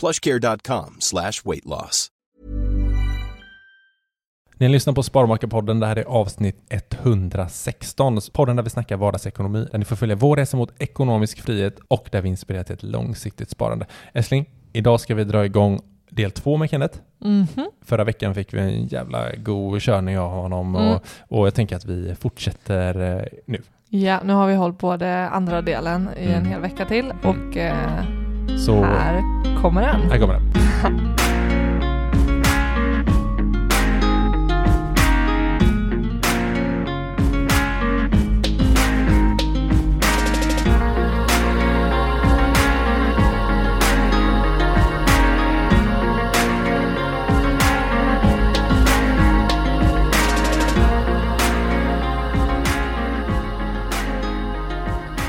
plushcare.com slash weight loss. Ni lyssnar på Sparmakarpodden. Det här är avsnitt 116. Podden där vi snackar vardagsekonomi, där ni får följa vår resa mot ekonomisk frihet och där vi inspirerar till ett långsiktigt sparande. Älskling, idag ska vi dra igång del två med Kenneth. Mhm. Förra veckan fick vi en jävla god körning av honom Mm. och, och jag tänker att vi fortsätter eh, nu. Ja, nu har vi hållit på det andra delen i en Mm. hel vecka till och eh, Så här kommer den. här kommer den.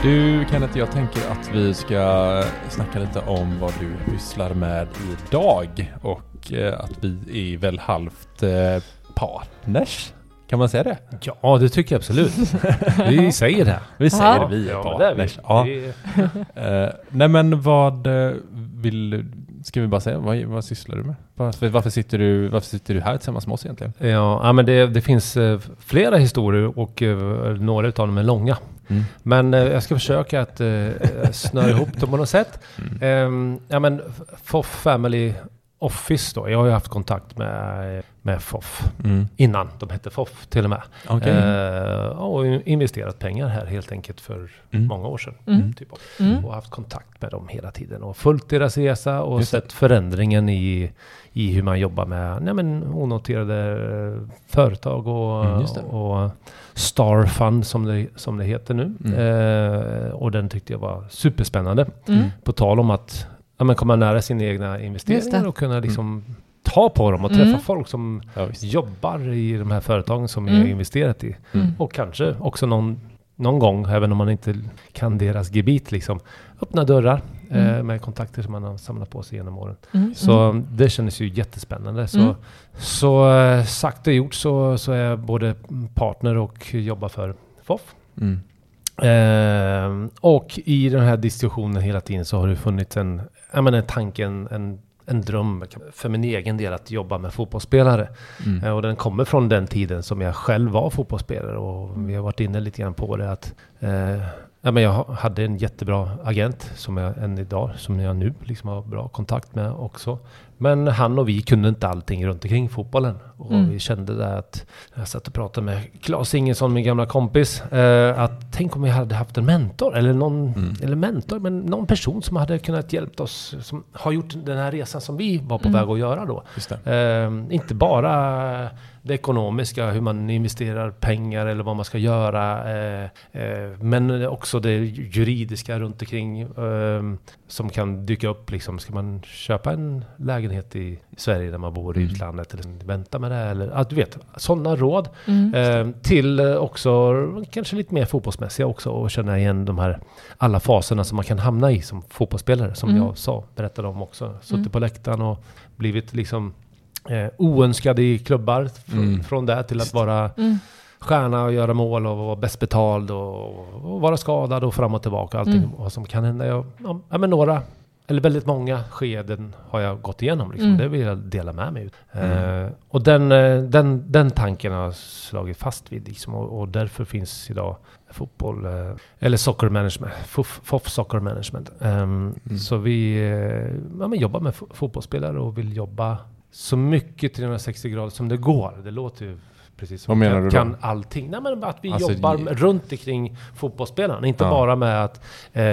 Du Kenneth, jag tänker att vi ska snacka lite om vad du pysslar med idag och eh, att vi är väl halvt eh, partners. Kan man säga det? Ja, det tycker jag absolut. Vi säger det. Vi säger Ja. vi är Ja, det partners. Ja. Det- Eh, nej men vad vill Ska vi bara säga, vad, vad sysslar du med? Varför, varför, sitter du, varför sitter du här tillsammans med oss egentligen? Ja, ja men det, det finns flera historier och några utav dem är långa. Mm. Men eh, jag ska försöka att eh, snöra ihop dem på något sätt. Mm. Ehm, ja men FOF Family Office då. Jag har ju haft kontakt med, med FOF Mm. innan de hette FOF till och med. Okej. Eh, och investerat pengar här helt enkelt för Mm. många år sedan. Mm. Typ. Mm. Och haft kontakt med dem hela tiden och följt deras resa och Just det. sett förändringen i, i hur man jobbar med nej men, onoterade företag och, Mm, det. och Star Fund som det, som det heter nu. Mm. Eh, och den tyckte jag var superspännande. Mm. På tal om att ja, men komma nära sina egna investeringar och kunna liksom ta på dem och träffa Mm. folk som Ja, jobbar i de här företagen som Mm. jag investerat i. Mm. Och kanske också någon, någon gång, även om man inte kan deras gebit, liksom öppna dörrar eh, Mm. med kontakter som man har samlat på sig genom åren. Mm. Så det kändes ju jättespännande. Så, Mm. så eh, sagt och gjort så, så är jag både partner och jobbar för FOF. Mm. Eh, och i den här diskussionen hela tiden så har det funnits en, jag menar, en tanke, en, en, dröm för min egen del att jobba med fotbollsspelare. Mm. Eh, Och den kommer från den tiden som jag själv var fotbollsspelare och vi har varit inne lite grann på det att eh, ja, men jag ha- hade en jättebra agent som jag än idag, som jag nu liksom har bra kontakt med också. Men han och vi kunde inte allting runt omkring fotbollen. Och Mm. vi kände där att, jag satt och pratade med Claes Ingesson, min gamla kompis, eh, att tänk om vi hade haft en mentor, eller någon, Mm. eller mentor, men någon person som hade kunnat hjälpt oss, som har gjort den här resan som vi var på Mm. väg att göra då. Just det. Eh, inte bara det ekonomiska, hur man investerar pengar eller vad man ska göra. Eh, eh, men också det juridiska runt omkring eh, som kan dyka upp. Liksom. Ska man köpa en lägenhet lägenhet i Sverige när man bor i Mm. utlandet. Eller vänta med det. Eller, att du vet, sådana råd. Mm. Eh, till eh, också kanske lite mer fotbollsmässiga också och känna igen de här alla faserna som man kan hamna i som fotbollsspelare. Som Mm. jag sa, berättade om också. Suttit Mm. på läktaren och blivit liksom eh, oönskad i klubbar. Fr- Mm. Från det till att vara Mm. stjärna och göra mål och vara bäst betald och, och vara skadad och fram och tillbaka. Allting Mm. vad som kan hända. Jag, ja, ja, men några, eller väldigt många skeden har jag gått igenom. Liksom. Mm. Det vill jag dela med mig. Mm. Eh, och den, eh, den, den tanken har jag slagit fast vid. Liksom, och, och därför finns idag fotboll, eh, eller soccer management, FOF, Soccer Management. Ehm, Mm. Så vi eh, ja, jobbar med fo- fotbollsspelare och vill jobba så mycket 360 grader som det går. Det låter ju precis som Vad menar kan, du då? kan allting. Nej, men att vi Alltså, jobbar runt omkring fotbollsspelarna. Inte Ja. bara med att eh,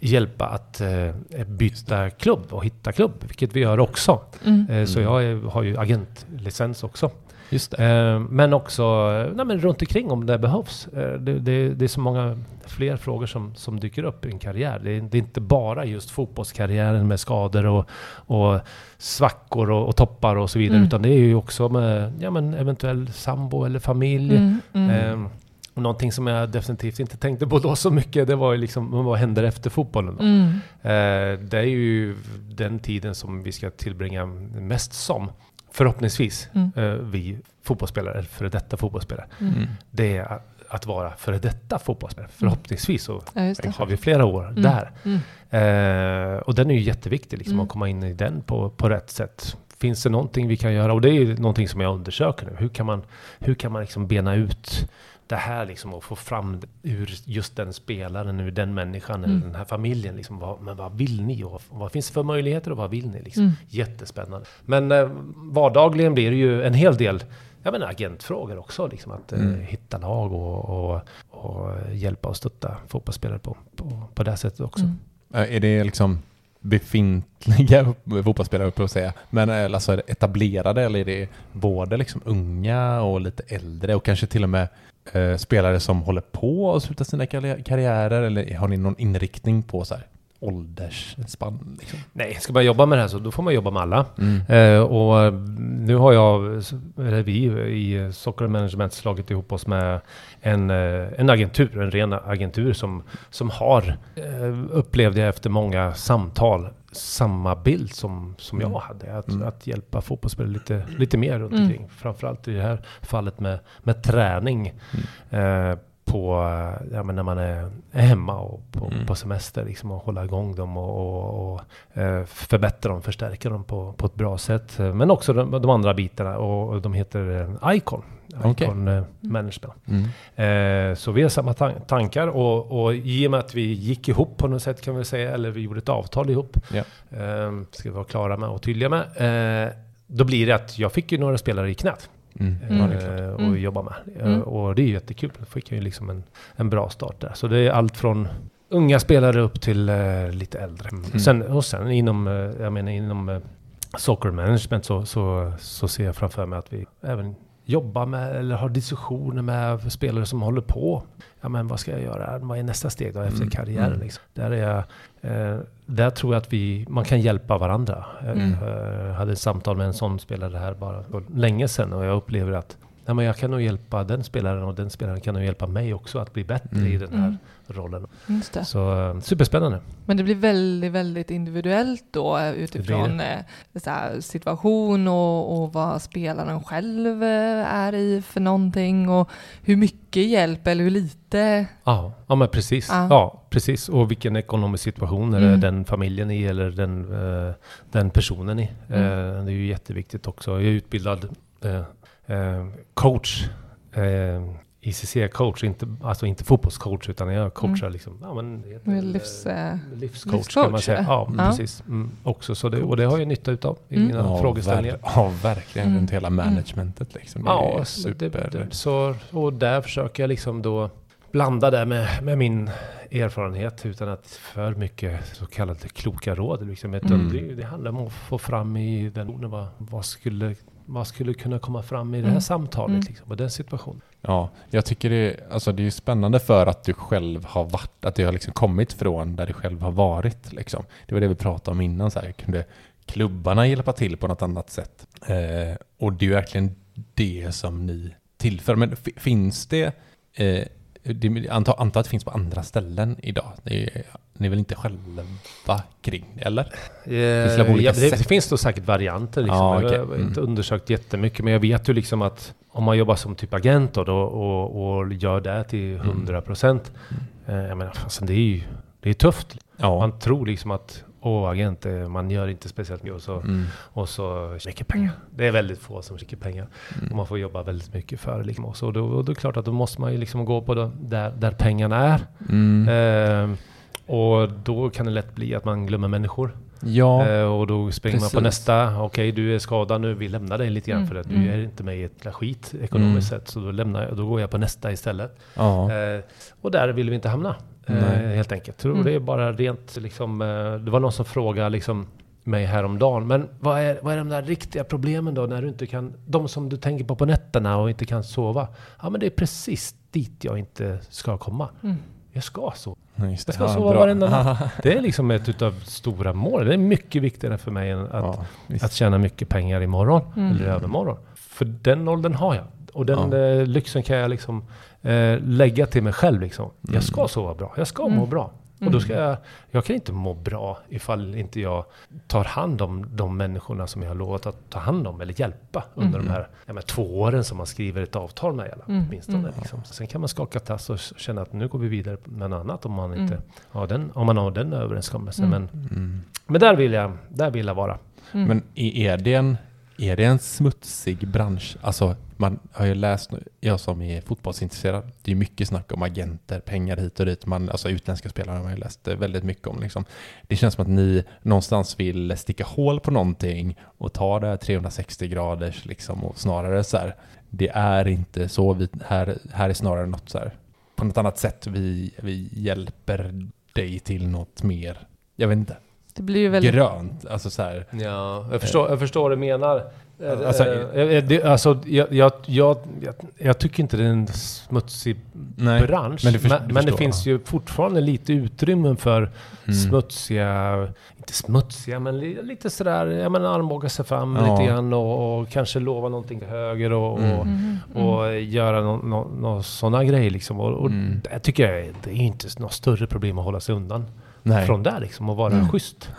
hjälpa att eh, byta klubb och hitta klubb, vilket vi gör också. Mm. Eh, Så Mm. jag har ju agentlicens också. Just det. Eh, men också eh, nej, men runt omkring om det behövs. Eh, det, det, det är så många fler frågor som, som dyker upp i en karriär. Det är, det är inte bara just fotbollskarriären med skador och, och svackor och, och toppar och så vidare. Mm. Utan det är ju också med ja, men eventuell sambo eller familj. Mm. Mm. Och någonting som jag definitivt inte tänkte på då så mycket, det var ju liksom vad händer efter fotbollen då? Mm. Eh, det är ju den tiden som vi ska tillbringa mest som, förhoppningsvis, Mm. eh, vi fotbollsspelare, eller före detta fotbollsspelare. Mm. Mm. Det är att- vara före detta fotbollsspelare. Förhoppningsvis så Ja, har vi flera år Mm. där. Mm. Eh, och den är ju jätteviktig, liksom, Mm. att komma in i den på, på rätt sätt. Finns det någonting vi kan göra? Och det är ju någonting som jag undersöker nu. Hur kan man, hur kan man liksom bena ut det här liksom och få fram ur just den spelaren, ur den människan Mm. eller den här familjen. Liksom, vad, men vad vill ni? Och vad finns det för möjligheter och vad vill ni? Liksom? Mm. Jättespännande. Men eh, vardagligen blir det ju en hel del jag menar, agentfrågor också. Liksom, att eh, Mm. hitta lag och, och, och hjälpa och stötta fotbollsspelare på, på, på det sättet också. Mm. Eh, Är det liksom befintliga fotbollsspelare upp att säga, men eh, alltså är det etablerade eller är det både liksom unga och lite äldre och kanske till och med eh, spelare som håller på att sluta sina karri- karriärer eller har ni någon inriktning på så här åldersspann? Liksom? Nej, ska man jobba med det här så då får man jobba med alla. Mm. Eh, och eh, nu har jag, eller vi i Soccer Management slagit ihop oss med en, eh, en agentur, en ren agentur som, som har, eh, upplevde jag efter många samtal, samma bild som, som jag Mm. hade. Att, Mm. att hjälpa fotbollsspelare lite, lite mer runt Mm. omkring. Framförallt i det här fallet med, med träning. Eh, på, ja, men när man är, hemma och på, Mm. på semester liksom, och hålla igång dem och, och, och eh, förbättra dem, förstärka dem på, på ett bra sätt. Men också de, de andra bitarna och, de heter eh, Icon. Icon eh, Management. Mm. Eh, så vi har samma tan- tankar och, och i och med att vi gick ihop på något sätt kan vi säga, eller vi gjorde ett avtal ihop, Ja. eh, ska vi vara klara med och tydliga med. Eh, då blir det att jag fick ju några spelare i knät Mm. Mm. Eh, och Mm. jobba med. Eh, Mm. Och det är jättekul. Då fick jag ju liksom en, en bra start där. Så det är allt från unga spelare upp till eh, lite äldre. Mm. Sen, och sen inom, eh, jag menar inom eh, soccer management så, så, så ser jag framför mig att vi även jobbar med eller har diskussioner med spelare som håller på. Ja men vad ska jag göra? Vad är nästa steg då efter Mm. karriären? Mm. Liksom? Där, är jag, eh, där tror jag att vi, man kan hjälpa varandra. Jag Mm. eh, hade ett samtal med en sån spelare här bara för länge sedan och jag upplever att Nej, men jag kan nog hjälpa den spelaren och den spelaren kan nog hjälpa mig också att bli bättre Mm. i den här Mm. Rollen. Det. Så eh, superspännande. Men det blir väldigt, väldigt individuellt då eh, utifrån eh, så här, situation och, och vad spelaren själv eh, är i för någonting och hur mycket hjälp eller hur lite. Ja, ja men precis. Ja. Ja. precis. Och vilken ekonomisk situation är Mm. den familjen i eller den, eh, den personen i. Mm. Eh, det är ju jätteviktigt också. Jag är utbildad eh, eh, coach. ICC-coach, inte, alltså inte fotbollscoach utan jag coachar liksom, ja men heter livs, eh, eh, livscoach kan man livscoach, säga. Ja, Ja. precis. Mm, också, så det, och det har jag nytta utav i Mm. mina Ja, frågeställningar. ver- ja, verkligen. Mm. Runt hela managementet liksom. Det Ja, så, det, super. det, så, och där försöker jag liksom då blanda det med, med min erfarenhet utan att för mycket så kallade kloka råd. Liksom. Utan Mm. det, det handlar om att få fram i den vad, vad, skulle, vad skulle kunna komma fram i det här Mm. samtalet, Mm. liksom, och den situationen. Ja, jag tycker det, är- alltså det är spännande för att du själv har varit, att du har liksom kommit från där du själv har varit. Liksom. Det var det vi pratade om innan, så här, kunde klubbarna hjälpa till på något annat sätt. Eh, och det är ju verkligen det som ni tillför. Men finns det, eh, det antar, antar att det finns på andra ställen idag? Det är, ni är väl inte själva kring eller? Eh, finns det, ja, det, det, finns då säkert varianter. Liksom. Ja, okay. Jag har inte mm. undersökt jättemycket, men jag vet ju liksom att om man jobbar som typ agent då, och, och gör det till 100 mm. procent. Mm. Eh, jag menar, alltså, det är ju det är tufft. Ja. Man tror liksom att Åh, agent, man gör inte speciellt mycket och så, mm. och så mycket pengar. Mm. Det är väldigt få som skickar pengar. Mm. Och man får jobba väldigt mycket för det. Liksom. Och så, då, då är det klart att då måste man ju liksom gå på det, där, där pengarna är. Mm. Eh, och då kan det lätt bli att man glömmer människor. Ja, eh, och då springer precis. man på nästa. Okej, okay, du är skadad nu. Vi lämnar dig lite grann mm. för att du mm. är inte med i ett skit ekonomiskt mm. sett. Så då, lämnar jag, då går jag på nästa istället. Ja. Eh, och där vill vi inte hamna. Eh, helt enkelt. Tror mm. det är bara rent liksom. Eh, det var någon som frågade liksom mig häromdagen. Men vad är, vad är de där riktiga problemen då när du inte kan, de som du tänker på på nätterna och inte kan sova? Ja men det är precis dit jag inte ska komma. Mm. Jag ska sova. jag ska ja, sova varenda natt. Det är liksom ett utav stora mål. Det är mycket viktigare för mig än att, ja, att tjäna mycket pengar imorgon mm. eller övermorgon. För den åldern har jag. Och den ja. Eh, lyxen kan jag liksom eh, lägga till mig själv. Liksom. Mm. Jag ska sova bra, jag ska mm. må Och då ska mm. jag, jag kan inte må bra ifall inte jag tar hand om de människorna som jag har lovat att ta hand om eller hjälpa under mm. de här ja, två åren som man skriver ett avtal med. Eller, mm. åtminstone, mm. liksom. Sen kan man skaka tass och känna att nu går vi vidare med något annat om man, inte mm. har, den, om man har den överenskommelsen. Mm. Men, men där, vill jag, där vill jag vara. Men är det en är det en smutsig bransch? Alltså, man har ju läst, jag som är fotbollsintresserad, det är mycket snack om agenter, pengar hit och dit. Man, alltså utländska spelare har man ju läst väldigt mycket om. Liksom. Det känns som att ni någonstans vill sticka hål på någonting och ta det 360 graders liksom och snarare så här, det är inte så, vi, här, här är snarare något så här, på något annat sätt vi, vi hjälper dig till något mer, jag vet inte. Det blir ju väldigt... Grönt, alltså så här. Ja, jag förstår, jag förstår vad du menar. Alltså, eh, det, alltså jag, jag, jag, jag, tycker inte det är en smutsig nej, bransch. Men, för, men, men det finns ju fortfarande lite utrymme för mm. smutsiga, inte smutsiga, men lite sådär, jag menar armbåga sig fram ja. lite grann och, och, kanske lova någonting till höger och, mm. och, och mm. göra några no, no, sådana grejer liksom. Och, och mm. det tycker jag det är inte något större problem att hålla sig undan. Nej. från där liksom och vara mm. schysst.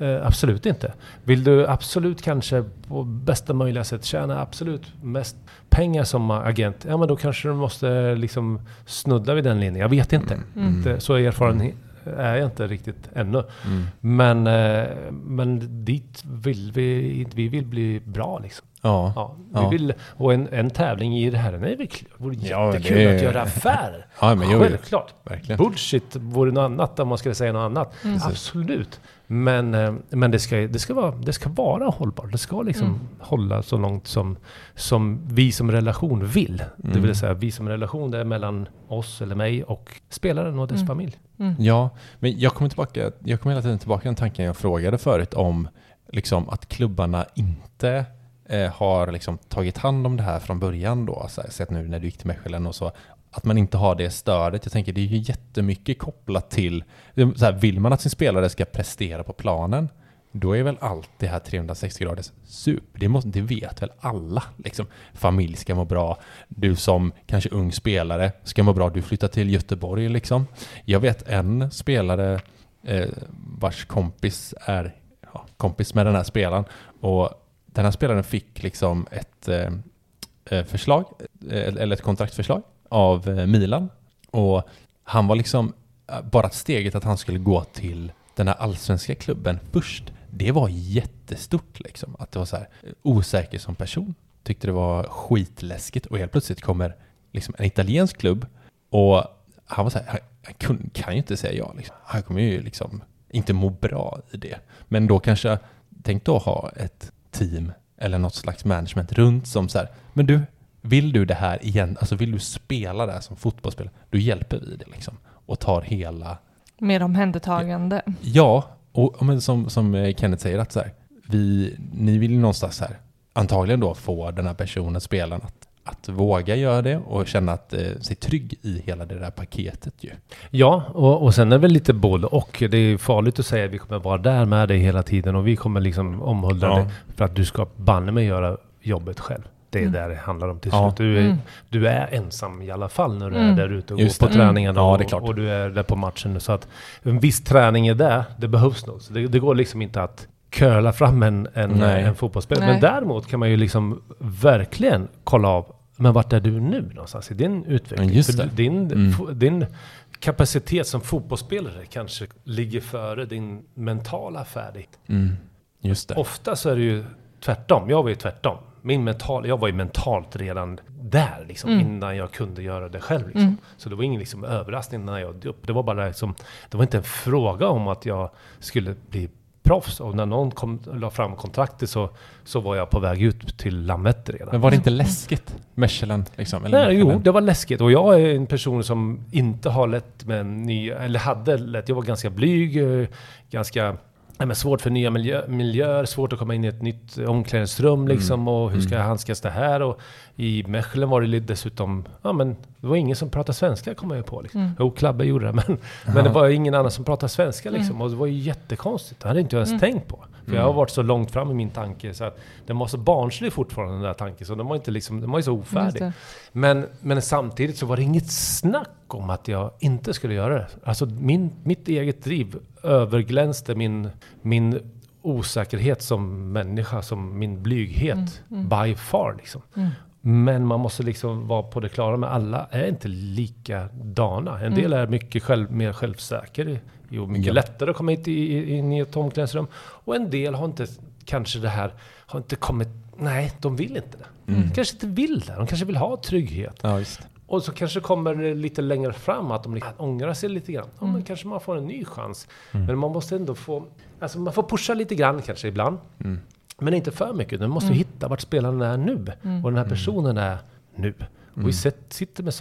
Uh, absolut inte. Vill du absolut kanske på bästa möjliga sätt tjäna absolut mest pengar som agent, ja men då kanske du måste liksom snudda vid den linjen. Jag vet inte. Mm. inte så erfaren är jag inte riktigt ännu. Mm. Men, uh, men dit vill vi, vi vill bli bra liksom. Ja, ja, vi ja. Vill, och en, en tävling i det här, nej, det vore ja, jättekul det... att göra affärer. Ja, men Självklart. Verkligen. Bullshit vore något annat om man skulle säga något annat. Mm. Absolut. Men, eh, men det, ska, det, ska vara, det ska vara hållbart. Det ska liksom mm. hålla så långt som, som vi som relation vill. Mm. Det vill mm. säga vi som relation, det är mellan oss eller mig och spelaren och dess mm. familj. Mm. Ja, men jag kommer, tillbaka, jag kommer hela tiden tillbaka till den tanken jag frågade förut om liksom att klubbarna inte eh, har liksom tagit hand om det här från början då, så här, sett nu när du gick till Mechelen och så, att man inte har det stödet. Jag tänker det är ju jättemycket kopplat till, så här, vill man att sin spelare ska prestera på planen, då är väl allt det här 360 graders super. Det, måste, det vet väl alla. Liksom. Familj ska må bra. Du som kanske ung spelare ska må bra. Du flyttar till Göteborg liksom. Jag vet en spelare eh, vars kompis är ja, kompis med den här spelaren och den här spelaren fick liksom ett eh, eh förslag, eh, eller ett kontraktförslag av eh, Milan. Och han var liksom, eh, bara steget att han skulle gå till den här allsvenska klubben först, det var jättestort liksom. Att det var så här eh, osäker som person. Tyckte det var skitläskigt och helt plötsligt kommer liksom en italiensk klubb och han var så här, han kan, kan ju inte säga ja. Liksom. Han kommer ju liksom inte må bra i det. Men då kanske, tänk då ha ett team eller något slags management runt som så här, men du, vill du det här igen, alltså vill du spela det här som fotbollsspelare, då hjälper vi dig liksom och tar hela... Mer omhändertagande. Ja, och, och men som, som eh, Kenneth säger att så här, vi, ni vill ju någonstans här, antagligen då få den här personen, spelaren, att att våga göra det och känna att, eh, sig trygg i hela det där paketet ju. Ja, och, och sen är det väl lite både och. Det är farligt att säga att vi kommer vara där med dig hela tiden och vi kommer liksom omhulda Ja. dig för att du ska banne mig göra jobbet själv. Det är Mm. där det handlar om till Ja. slut. Du är, Mm. du är ensam i alla fall när du Mm. är där ute och Just går på det. träningarna Ja, och, det är klart. och du är där på matchen. Så att en viss träning är där, det behövs nog. Så det, det går liksom inte att curla fram en, en, en fotbollsspelare. Men däremot kan man ju liksom verkligen kolla av, men vart är du nu någonstans i din utveckling? Ja, just För det. Din, Mm. din kapacitet som fotbollsspelare kanske ligger före din mentala färdighet. Mm. Just det. Ofta så är det ju tvärtom. Jag var ju tvärtom. Min mental, jag var ju mentalt redan där liksom, Mm. innan jag kunde göra det själv. Liksom. Mm. Så det var ingen liksom, överraskning när jag upp. Det var bara liksom, det var inte en fråga om att jag skulle bli proffs. Och när någon kom, la fram kontraktet så, så var jag på väg ut till Landvetter redan. Men var det inte läskigt? Mechelen liksom? Eller Nej, jo, det var läskigt. Och jag är en person som inte har lätt med en ny, eller hade lätt, jag var ganska blyg, eh, ganska nej, men svårt för nya miljö, miljöer, svårt att komma in i ett nytt omklädningsrum liksom. Och hur ska jag handskas det här? Och i Mechelen var det dessutom, ja men det var ingen som pratade svenska kom jag ju på. Liksom. Mm. Jo, Klabbe gjorde det, men, men det var ingen annan som pratade svenska liksom. Och det var ju jättekonstigt. Det hade inte jag ens Mm. tänkt på. För jag har varit så långt fram i min tanke så att den var så barnslig fortfarande den där tanken. Så den var inte liksom, den var ju så ofärdig. Men, men samtidigt så var det inget snack om att jag inte skulle göra det. Alltså min, mitt eget driv överglänste min, min osäkerhet som människa, som min blyghet by far. Liksom. Mm. Men man måste liksom vara på det klara med alla är inte likadana. En del är mycket själv, mer självsäker. Jo, mycket Ja. lättare att komma hit i, i, in i ett omklädningsrum. Och en del har inte kanske det här, har inte kommit, nej, de vill inte det. Mm. De kanske inte vill det. De kanske vill ha trygghet. Ja, just. Och så kanske kommer det lite längre fram att de liksom ångrar sig lite grann. Ja, men kanske man får en ny chans. Men man måste ändå få, alltså man får pusha lite grann kanske ibland. Mm. Men inte för mycket. Du måste ju hitta vart spelaren är nu. Och den här personen är nu. Och vi sett, sitter med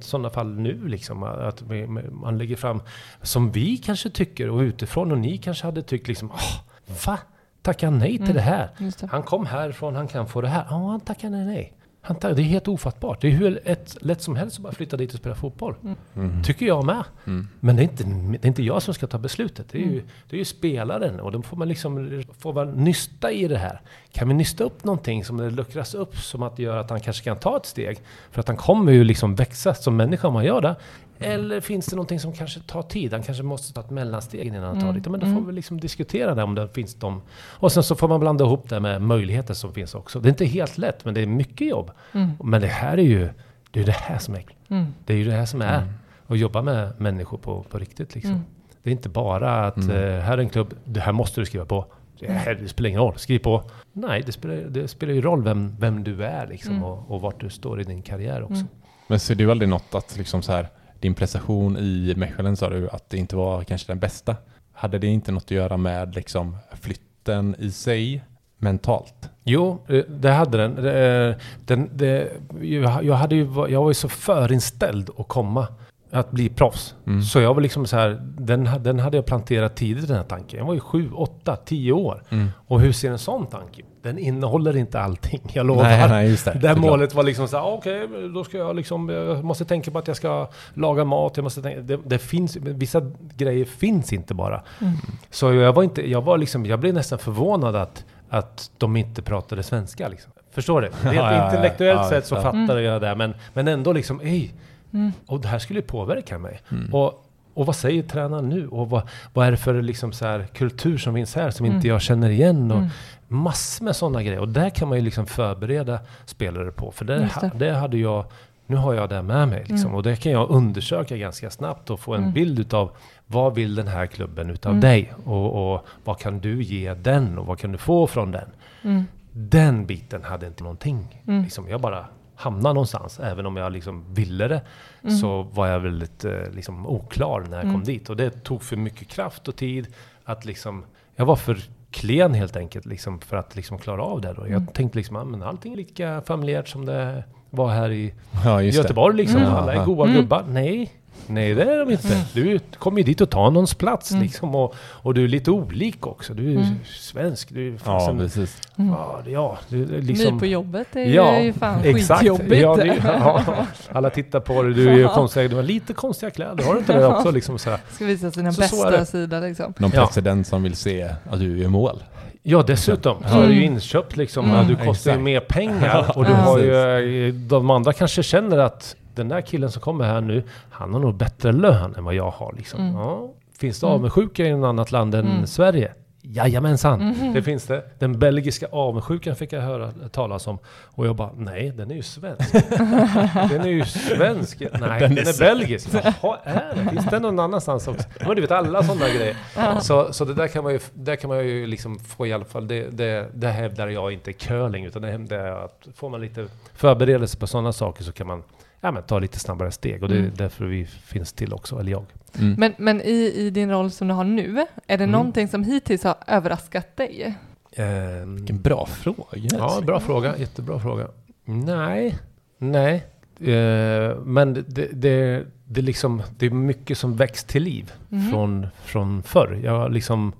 sådana fall nu liksom. Att vi, man lägger fram, som vi kanske tycker och utifrån och ni kanske hade tyckt liksom, åh, va? Tackar han nej till det här? Det. Han kom härifrån, han kan få det här. Ja, han tackar nej. nej. Han tackar, det är helt ofattbart. Det är hur ett, lätt som helst att bara flytta dit och spela fotboll. Mm. Tycker jag med. Mm. Men det är, inte, det är inte jag som ska ta beslutet. Det är ju, det är ju spelaren. Och då får man liksom får man nysta i det här. Kan vi nysta upp någonting som det luckras upp som att göra att han kanske kan ta ett steg? För att han kommer ju liksom växa som människa om man gör det. Eller finns det någonting som kanske tar tid? Han kanske måste ta ett mellansteg innan han tar Mm. dit. Men då får Mm. vi liksom diskutera det om det finns de. Och sen så får man blanda ihop det med möjligheter som finns också. Det är inte helt lätt, men det är mycket jobb. Mm. Men det här är ju, det är det här som är Mm. det är ju det här som är. Mm. Att jobba med människor på, på riktigt liksom. Mm. Det är inte bara att Mm. eh, här är en klubb, det här måste du skriva på. Det, här, det spelar ingen roll, skriv på. Nej, det spelar, det spelar ju roll vem, vem du är liksom Mm. och, och vart du står i din karriär också. Mm. Men ser du aldrig något att liksom så här, din prestation i Mechelen sa du att det inte var kanske den bästa. Hade det inte något att göra med liksom flytten i sig mentalt? Jo, eh, det hade den. Eh, den det, jag, hade ju, jag var ju så förinställd att komma, att bli proffs. Mm. Så jag var liksom så här, den, den hade jag planterat tidigt den här tanken. Jag var ju sju, åtta, tio år. Mm. Och hur ser en sån tanke ut? Den innehåller inte allting, jag lovar. Nej, nej, just det. Det målet var liksom så här, okej, då ska jag liksom, jag måste tänka på att jag ska laga mat, jag måste tänka, det, det finns, vissa grejer finns inte bara. Mm. Så jag var inte, jag var liksom, jag blev nästan förvånad att, att de inte pratade svenska liksom. Förstår du? Rent Ja, ja, ja. intellektuellt Ja, sett så ja. fattade jag det, men, men ändå liksom, ej, Mm. och det här skulle ju påverka mig. Mm. Och, och vad säger tränaren nu? Och vad, vad är det för liksom så här kultur som finns här som Mm. inte jag känner igen? Och Mm. Massor med sådana grejer. Och där kan man ju liksom förbereda spelare på. För det, det. det hade jag, nu har jag det med mig. Liksom. Mm. Och det kan jag undersöka ganska snabbt och få en Mm. bild utav vad vill den här klubben utav Mm. dig? Och, och vad kan du ge den? Och vad kan du få från den? Mm. Den biten hade inte någonting. Mm. Liksom, jag bara hamnade någonstans. Även om jag liksom ville det Mm. så var jag väldigt eh, liksom, oklar när jag kom dit. Och det tog för mycket kraft och tid. att liksom, Jag var för klen helt enkelt liksom, för att liksom, klara av det. Då. Jag Mm. tänkte liksom, ah, men allting är lika familjärt som det var här i Ja, det. Göteborg. Liksom. Mm. Alla är goda Mm. gubbar. Nej, Nej, det är de inte. Du kommer ju dit och tar någons plats Mm. liksom. Och, och du är lite olik också. Du är Mm. svensk. Du är Ja, precis. ja, ja, du är Ny liksom... på jobbet är Ja, är ju fan exakt. skitjobbigt. Ja, det, ja, alla tittar på dig. Du är ju konstig. Du har lite konstiga kläder. Har du inte det också? Liksom så här. Ska visa sina Så- så är bästa det. sida liksom. Någon Ja. president som vill se att du gör mål. Ja, dessutom så Mm. är du ju inköpt liksom. Mm. Du kostar ju mer pengar och du Ja. har ju... eh, De andra kanske känner att den där killen som kommer här nu, han har nog bättre lön än vad jag har liksom. Mm. Ja. Finns det Mm. avundsjuka i något annat land än Mm. Sverige? Jajamensan, Mhm. det finns det. Den belgiska avundsjukan fick jag höra talas om. Och jag bara, nej den är ju svensk. den är ju svensk. Nej, den, Den är är, belgisk. Jaha, är det? Finns den någon annanstans också? Men du vet alla sådana grejer. Så, så det där kan man ju, där kan man ju liksom få i alla fall, det, det, det hävdar jag inte curling, utan det hävdar jag att får man lite förberedelse på sådana saker så kan man ja, men ta lite snabbare steg. Och det är Mm. därför vi finns till också, eller jag. Mm. Men, men i, i din roll som du har nu, är det Mm. någonting som hittills har överraskat dig? Ehm, Vilken bra fråga. Ja, bra fråga. Jättebra fråga. Nej, nej. Eh, men det, det, det, liksom, det är mycket som väcks till liv Mhm. från, från förr. Jag liksom,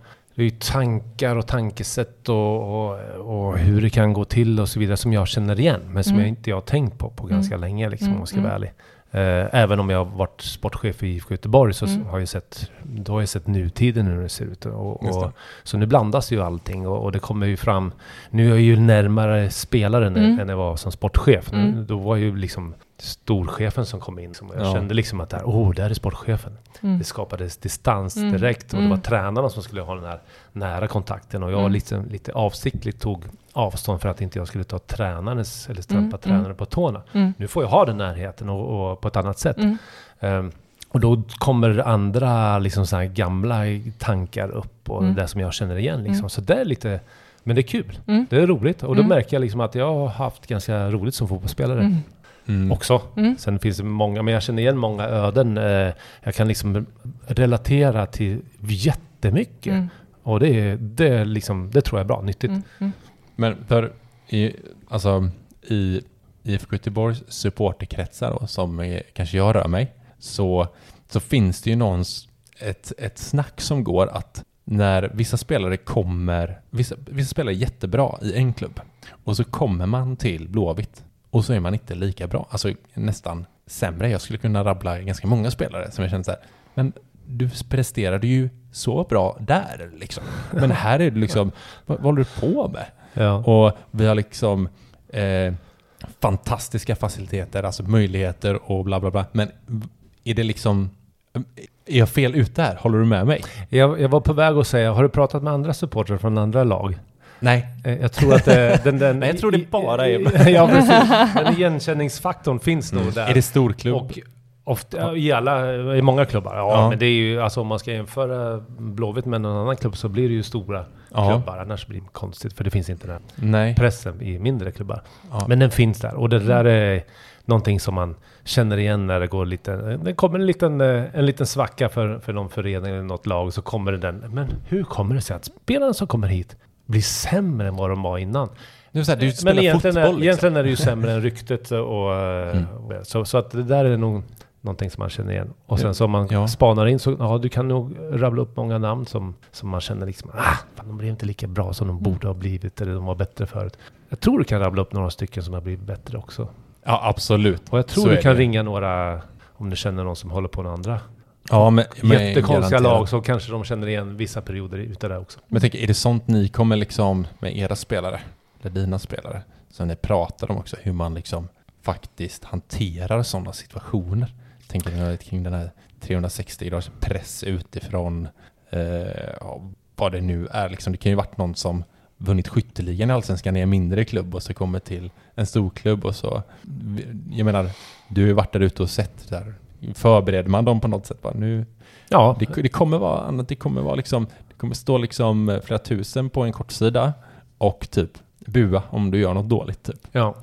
det är ju tankar och tankesätt och, och, och hur det kan gå till och så vidare som jag känner igen. Men som Mm. jag inte jag har tänkt på på ganska länge liksom, om Mm, jag ska vara mm. ärlig. Eh, även om jag har varit sportchef i IFK Göteborg så Mm. har jag sett, då har jag sett nutiden hur det ser ut. Och, och, så nu blandas ju allting och, det kommer ju fram. Nu är jag ju närmare spelaren Mm. än jag var som sportchef. Nu, Mm. Då var ju liksom storchefen som kom in. Som jag Ja. kände liksom att där, oh, där är sportchefen. Mm. Det skapades distans Mm. direkt och det Mm. var tränarna som skulle ha den här nära kontakten. Och jag Mm. liksom, lite avsiktligt tog avstånd för att inte jag skulle ta tränarens eller trampa Mm. tränaren Mm. på tårna. Mm. Nu får jag ha den närheten och, och på ett annat sätt. Mm. Ehm, och då kommer andra liksom så här gamla tankar upp och Mm. det som jag känner igen. Liksom. Mm. Så det är lite, men det är kul. Mm. Det är roligt och då Mm. märker jag liksom att jag har haft ganska roligt som fotbollsspelare Mm. Också. Mm. Sen finns det många, men jag känner igen många öden. Eh, jag kan liksom relatera till jättemycket. Mm. Och det, är, det, är liksom, det tror jag är bra, nyttigt. Mm. Mm. Men för i, alltså, i IFK Göteborgs supporterkretsar då, som är, kanske jag rör mig, så, så finns det ju någons, ett, ett snack som går att när vissa spelare kommer, vissa, vissa spelare är jättebra i en klubb och så kommer man till Blåvitt och så är man inte lika bra, alltså nästan sämre. Jag skulle kunna rabbla ganska många spelare som jag känner så här, men du presterade ju så bra där liksom. Men här är det liksom, vad, vad håller du på med? Ja. Och vi har liksom eh, fantastiska faciliteter, alltså möjligheter och bla bla bla. Men är det liksom, är jag fel ute här? Håller du med mig? Jag, jag var på väg att säga, har du pratat med andra supportrar från andra lag? Nej. Eh, Jag tror att det, den, den... Nej, jag tror det bara är- ja, precis. Den igenkänningsfaktorn finns nog där. Är det storklubb? Och ofta, i alla, i många klubbar. Ja, Ja. men det är ju, alltså om man ska jämföra Blåvitt med någon annan klubb så blir det ju stora Ja. klubbar. Annars blir det konstigt, för det finns inte den Nej. pressen i mindre klubbar. Ja. Men den finns där. Och det där är någonting som man känner igen när det går lite... Det kommer en liten, eh, en liten svacka för, för någon förening eller något lag, så kommer det den. Men hur kommer det sig att spelarna som kommer hit blir sämre än vad de var innan? Det är så här, du Men egentligen, fotboll är, liksom. egentligen är det ju sämre än ryktet och... eh, Mm. och så, så att det där är nog någonting som man känner igen. Och sen så om man Ja. spanar in så, ja du kan nog rabbla upp många namn som, som man känner liksom, ah, fan, de blev inte lika bra som de Mm. borde ha blivit, eller de var bättre förut. Jag tror du kan rabbla upp några stycken som har blivit bättre också. Ja, absolut. Och jag tror Så du kan det. ringa några, om du känner någon som håller på några andra. Ja, men, men Jättekonstiga garanterat. lag, så kanske de känner igen vissa perioder utav det också. Men jag tänker, är det sånt ni kommer liksom med era spelare, eller dina spelare, som ni pratar om också, hur man liksom faktiskt hanterar sådana situationer? Jag tänker nu kring den här 360 graders press utifrån, eh, vad det nu är liksom. Det kan ju varit någon som vunnit skytteligan i Allsvenskan i en mindre klubb och så kommer till en stor klubb och så, jag menar, du har ju varit där ute och sett där. Förbereder man dem på något sätt? Bara, nu, Ja, det, det kommer vara annat, det kommer vara liksom, det kommer stå liksom flera tusen på en kortsida och typ bua om du gör något dåligt typ. ja.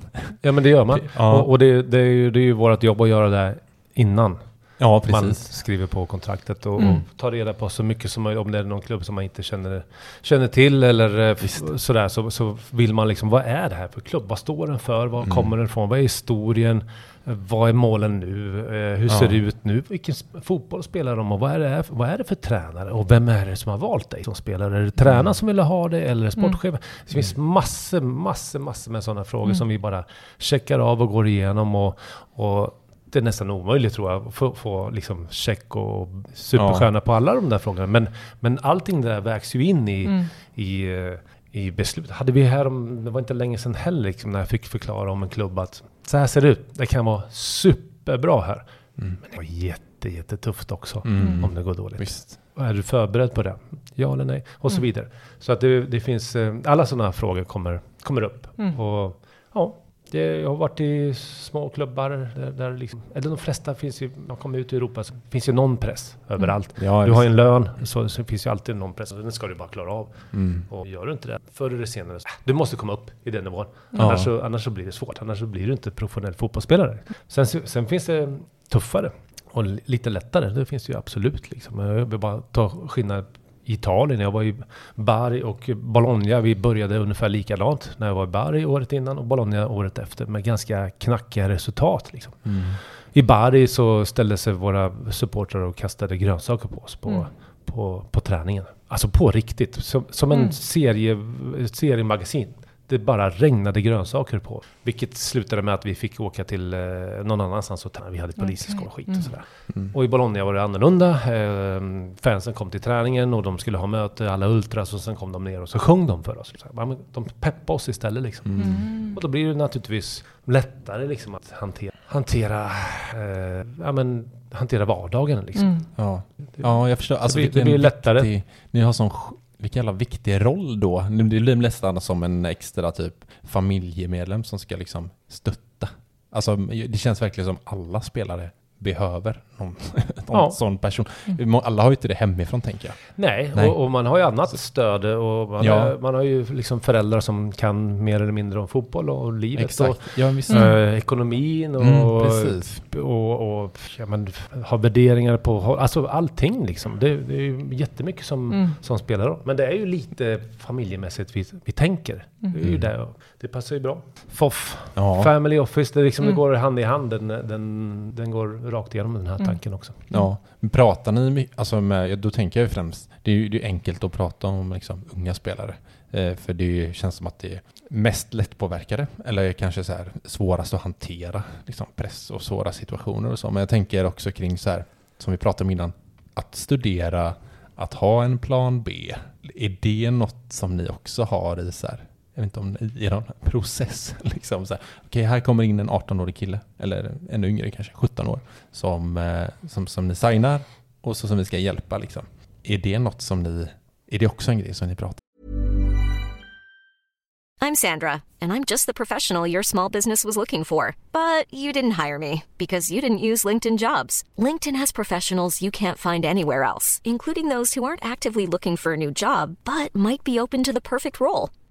ja men det gör man. Ja. Och, och det, det, är ju, det är ju vårt jobb att göra det innan. Ja, man precis. skriver på kontraktet och, Mm. och tar reda på så mycket som möjligt. Om det är någon klubb som man inte känner, känner till eller eh, sådär så, så vill man liksom, vad är det här för klubb? Vad står den för? Var Mm. kommer den ifrån? Vad är historien? Eh, Vad är målen nu? Eh, Hur ser Ja. det ut nu? Vilken fotboll spelar de och vad är, det här, vad är det för tränare? Och vem är det som har valt dig som spelare? Är det tränaren Mm. som vill ha det eller sportchefen? Det finns massor, massor, massor med sådana frågor Mm. som vi bara checkar av och går igenom och, och det är nästan omöjligt tror jag att få, få liksom check och superstjärna på alla de där frågorna. Men, men allting där vägs ju in i, Mm. i, eh, i beslutet. Hade vi här om, det var inte länge sedan heller liksom, när jag fick förklara om en klubb att så här ser det ut. Det kan vara superbra här. Mm. Men det var jätte, jättetufft också Mm. om det går dåligt. Visst. Är du förberedd på det? Ja eller nej? Och så Mm. vidare. Så att det, det finns, eh, alla sådana frågor kommer, kommer upp. Mm. Och ja, det, jag har varit i små klubbar där, där liksom, eller de flesta finns ju, man kommer ut i Europa så finns ju någon press överallt. Ja, Du har ju en lön, så, så finns ju alltid någon press. Den ska du bara klara av. Mm. Och gör du inte det, förr eller senare, du måste komma upp i den nivån. Ja. Annars, så, annars så blir det svårt. Annars så blir du inte professionell fotbollsspelare. Sen, sen finns det tuffare och li- lite lättare. Det finns ju absolut. Liksom. Jag vill bara ta skillnad Italien. Jag var i Bari och Bologna. Vi började ungefär likadant när jag var i Bari året innan och Bologna året efter med ganska knackiga resultat. Liksom. Mm. I Bari så ställde sig våra supportrar och kastade grönsaker på oss på, Mm. på, på träningen. Alltså på riktigt. Som, som en Mm. serie, seriemagasin. Det bara regnade grönsaker på. Vilket slutade med att vi fick åka till eh, någon annanstans och. Vi hade poliseskort och skit Mm. och sådär. Mm. Och i Bologna var det annorlunda. Eh, fansen kom till träningen och de skulle ha möte, alla ultras och sen kom de ner och så sjöng de för oss. Men De peppade oss istället liksom. Mm. Mm. Och då blir det naturligtvis lättare liksom att hantera, hantera, eh, ja, men, hantera vardagen. Liksom. Mm. Ja. ja, jag förstår. Alltså, blir- vilken det blir lättare. viktig- Ni har sån vilken jävla viktig roll då. Det blir nästan som en extra typ familjemedlem som ska liksom stötta. Alltså det känns verkligen som alla spelare behöver någon, någon Ja. sån person. Mm. Alla har ju inte det hemifrån tänker jag. Nej, Nej. Och, och man har ju annat stöd och man, Ja. är, man har ju liksom föräldrar som kan mer eller mindre om fotboll och livet Exakt. Ja, visst. och Mm. eh, ekonomin och, Mm, och, och ja, men, ha värderingar på, alltså allting liksom. Det, det är ju jättemycket som, Mm. som spelar roll. Men det är ju lite familjemässigt vi, vi tänker. Det är ju Mm. det. Det passar ju bra. FOF, Ja. Family Office, det, är liksom, Mm. det går hand i hand. Den, den, den går rakt igenom den här Mm. tanken också. Ja, men pratar ni alltså med, då tänker jag ju främst, det är ju det är enkelt att prata om liksom, unga spelare. Eh, för det känns som att det är mest lättpåverkade, eller kanske så här svårast att hantera liksom, press och svåra situationer och så. Men jag tänker också kring så här, som vi pratade om innan, att studera, att ha en plan B. Är det något som ni också har i så här, jag vet inte om i någon process, liksom så här, okej här kommer in en 18-årig kille, eller ännu yngre kanske, 17 år, som, eh, som, som ni signar och så som vi ska hjälpa liksom. Är det något som ni, är det också en grej som ni pratar I'm Sandra, and I'm just the professional your small business was looking for. But you didn't hire me because you didn't use LinkedIn jobs. LinkedIn has professionals you can't find anywhere else, including those who aren't actively looking for a new job but might be open to the perfect role,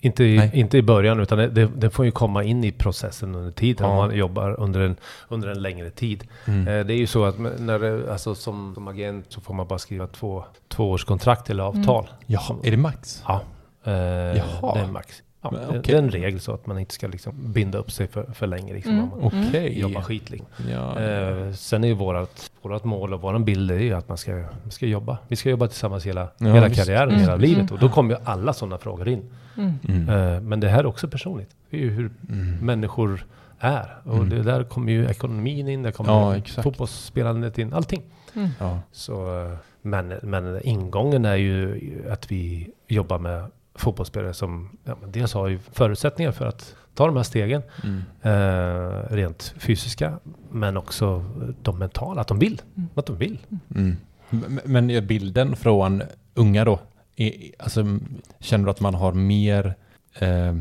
inte i, Nej. inte i början utan det, det, får ju komma in i processen under tiden Ja. om man jobbar under en, under en längre tid. Mm. Eh, det är ju så att när det, alltså som, som agent så får man bara skriva två, två års kontrakt eller avtal. Jaha, är det max? Ja, eh, Jaha. det är max. Ja, Men, det- okej. Det är en regel så att man inte ska liksom binda upp sig för, för länge. Liksom, Mm. man Okej. jobbar skit. Liksom. Ja. Eh, sen är ju vårat, vårat mål och våran bild är ju att man ska, ska jobba. Vi ska jobba tillsammans hela, Ja, hela visst. karriären, Mm. hela livet. Mm. Och då kommer ju alla sådana frågor in. Mm. Mm. Eh, Men det här är också personligt. Det är ju hur Mm. människor är. Och Mm. det där kommer ju ekonomin in, det kommer Ja, exakt. fotbollsspelandet in, allting. Mm. Ja. Så, eh, men, men ingången är ju att vi jobbar med fotbollsspelare som ja, dels har ju förutsättningar för att ta de här stegen, Mm. eh, rent fysiska, men också de mentala, att de vill. Mm. Att de vill. Mm. M- Men är bilden från unga då, är, alltså, känner du att man har mer eh,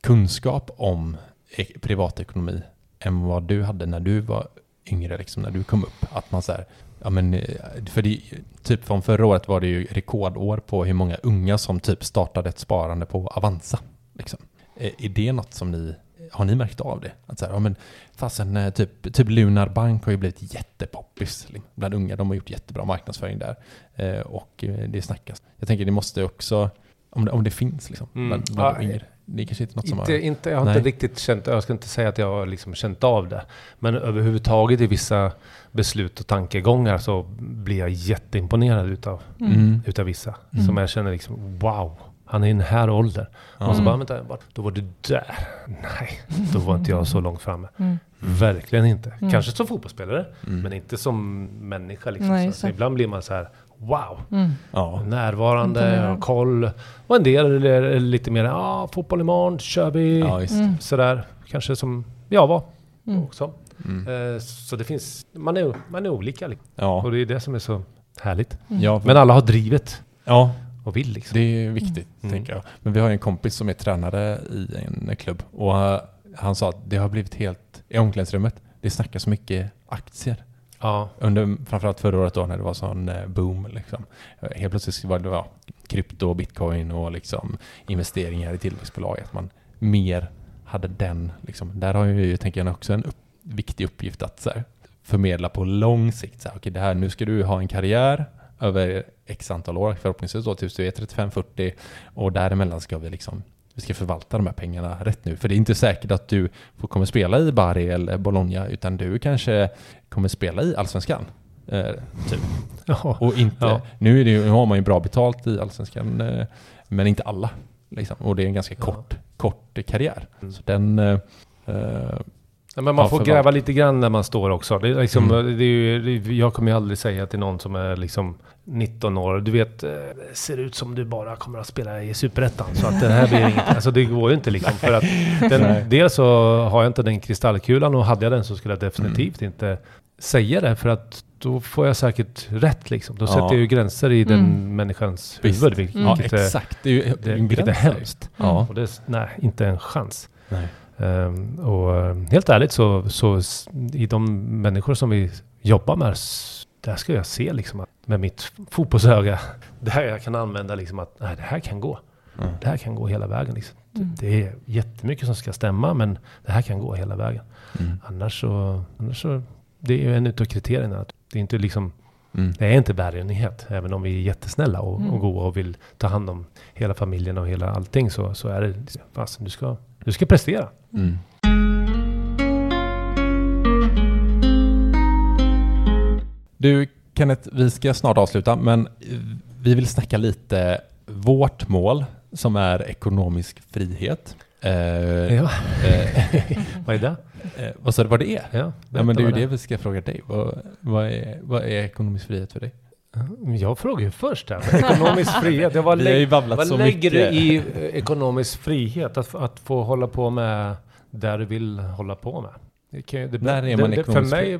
kunskap om e- privatekonomi än vad du hade när du var yngre, liksom, när du kom upp? Att man så här, ja men, eh, för det, typ från förra året var det ju rekordår på hur många unga som typ startade ett sparande på Avanza. Liksom. Är, är det något som ni, har ni märkt av det? Att så här, ja men fasen, eh, typ, typ Lunar Bank har ju blivit jättepoppis liksom, bland unga. De har gjort jättebra marknadsföring där. Eh, och eh, det snackas. Jag tänker det måste också, om det, om det finns liksom, Mm. bland, bland Ja, yngre. Det är kanske inte något som Inte, har... inte, jag har Nej. inte riktigt känt, jag ska inte säga att jag har liksom känt av det. Men överhuvudtaget i vissa beslut och tankegångar så blir jag jätteimponerad utav, Mm. utav vissa. Mm. Som jag känner liksom, wow, han är i den här åldern. Och så Mm. bara, vänta, bara, då var du där. Nej, då var inte jag så långt framme. Mm. Verkligen inte. Mm. Kanske som fotbollsspelare, Mm. men inte som människa. Liksom. Nej, så, så ibland blir man så här, wow, Mm. Ja. närvarande, och koll. Och en del är lite mer, ja, ah, fotboll imorgon, kör vi. ja. Mm. Sådär, kanske som jag var Mm. också. Mm. Eh, så det finns, man är, man är olika. Liksom. Ja. Och det är det som är så härligt. Mm. Ja, Men alla har drivet ja, och vill liksom. det är viktigt, Mm. tänker jag. Men vi har en kompis som är tränare i en klubb och han sa att det har blivit helt, i omklädningsrummet, det snackas så mycket aktier. Ja, Under framförallt förra året då när det var sån eh, boom. Liksom. Helt plötsligt var det ja, krypto, bitcoin och liksom investeringar i tillväxtbolag. Att man mer hade den. Liksom. Där har ju, tänker jag, också en upp, viktig uppgift att så här, förmedla på lång sikt. Så här, okay, det här, nu ska du ha en karriär över x antal år, förhoppningsvis då tills du är 35-40 och däremellan ska vi liksom vi ska förvalta de här pengarna rätt nu. För det är inte säkert att du får, kommer spela i Bari eller Bologna, utan du kanske kommer spela i Allsvenskan. Eh, typ. ja. Och inte, Ja. nu, är det, nu har man ju bra betalt i Allsvenskan, eh, men inte alla. Liksom. Och det är en ganska Ja. kort, kort karriär. Mm. Så den... Eh, eh, Ja, men man Ja, får gräva lite grann när man står också. Det är liksom, Mm. det är ju, jag kommer ju aldrig säga till någon som är liksom 19 år, du vet, eh, ser ut som du bara kommer att spela i Superettan. Så att det här blir inget. Alltså det går ju inte liksom. För att den, dels så har jag inte den kristallkulan och hade jag den så skulle jag definitivt inte säga det. För att då får jag säkert rätt liksom. Då Ja. sätter jag ju gränser i den Mm. människans Visst. huvud. Vilket, ja, vilket är, exakt. Det är ju det, vilket är hemskt. Ja. Och det, nej, inte en chans. Nej. Ehm, och eh, helt ärligt så, så i de människor som vi jobbar med, där ska jag se liksom att med mitt fotbollsöga, där jag kan använda liksom att nej, det här kan gå. Mm. Det här kan gå hela vägen. Liksom. Mm. Det är jättemycket som ska stämma, men det här kan gå hela vägen. Mm. Annars så, annars så det är ju en utav kriterierna. Att det är inte liksom, Mm. det är inte välgörenhet. Även om vi är jättesnälla och, Mm. och goa och vill ta hand om hela familjen och hela allting så, så är det, fast du ska, du ska prestera. Mm. Du Kenneth, vi ska snart avsluta, men vi vill snacka lite vårt mål som är ekonomisk frihet. Eh, Ja. eh, Vad är det? eh, vad sa du vad det är? Ja, Ja, men det är ju det vi ska fråga dig. Vad, vad, är, vad är ekonomisk frihet för dig? Jag frågar ju först här. Ekonomisk frihet. Jag, vad Vi har ju babblat vad så lägger mycket. du i eh, ekonomisk frihet? Att, att få hålla på med där du vill hålla på med? Det kan, det, När är man det, det, för mig,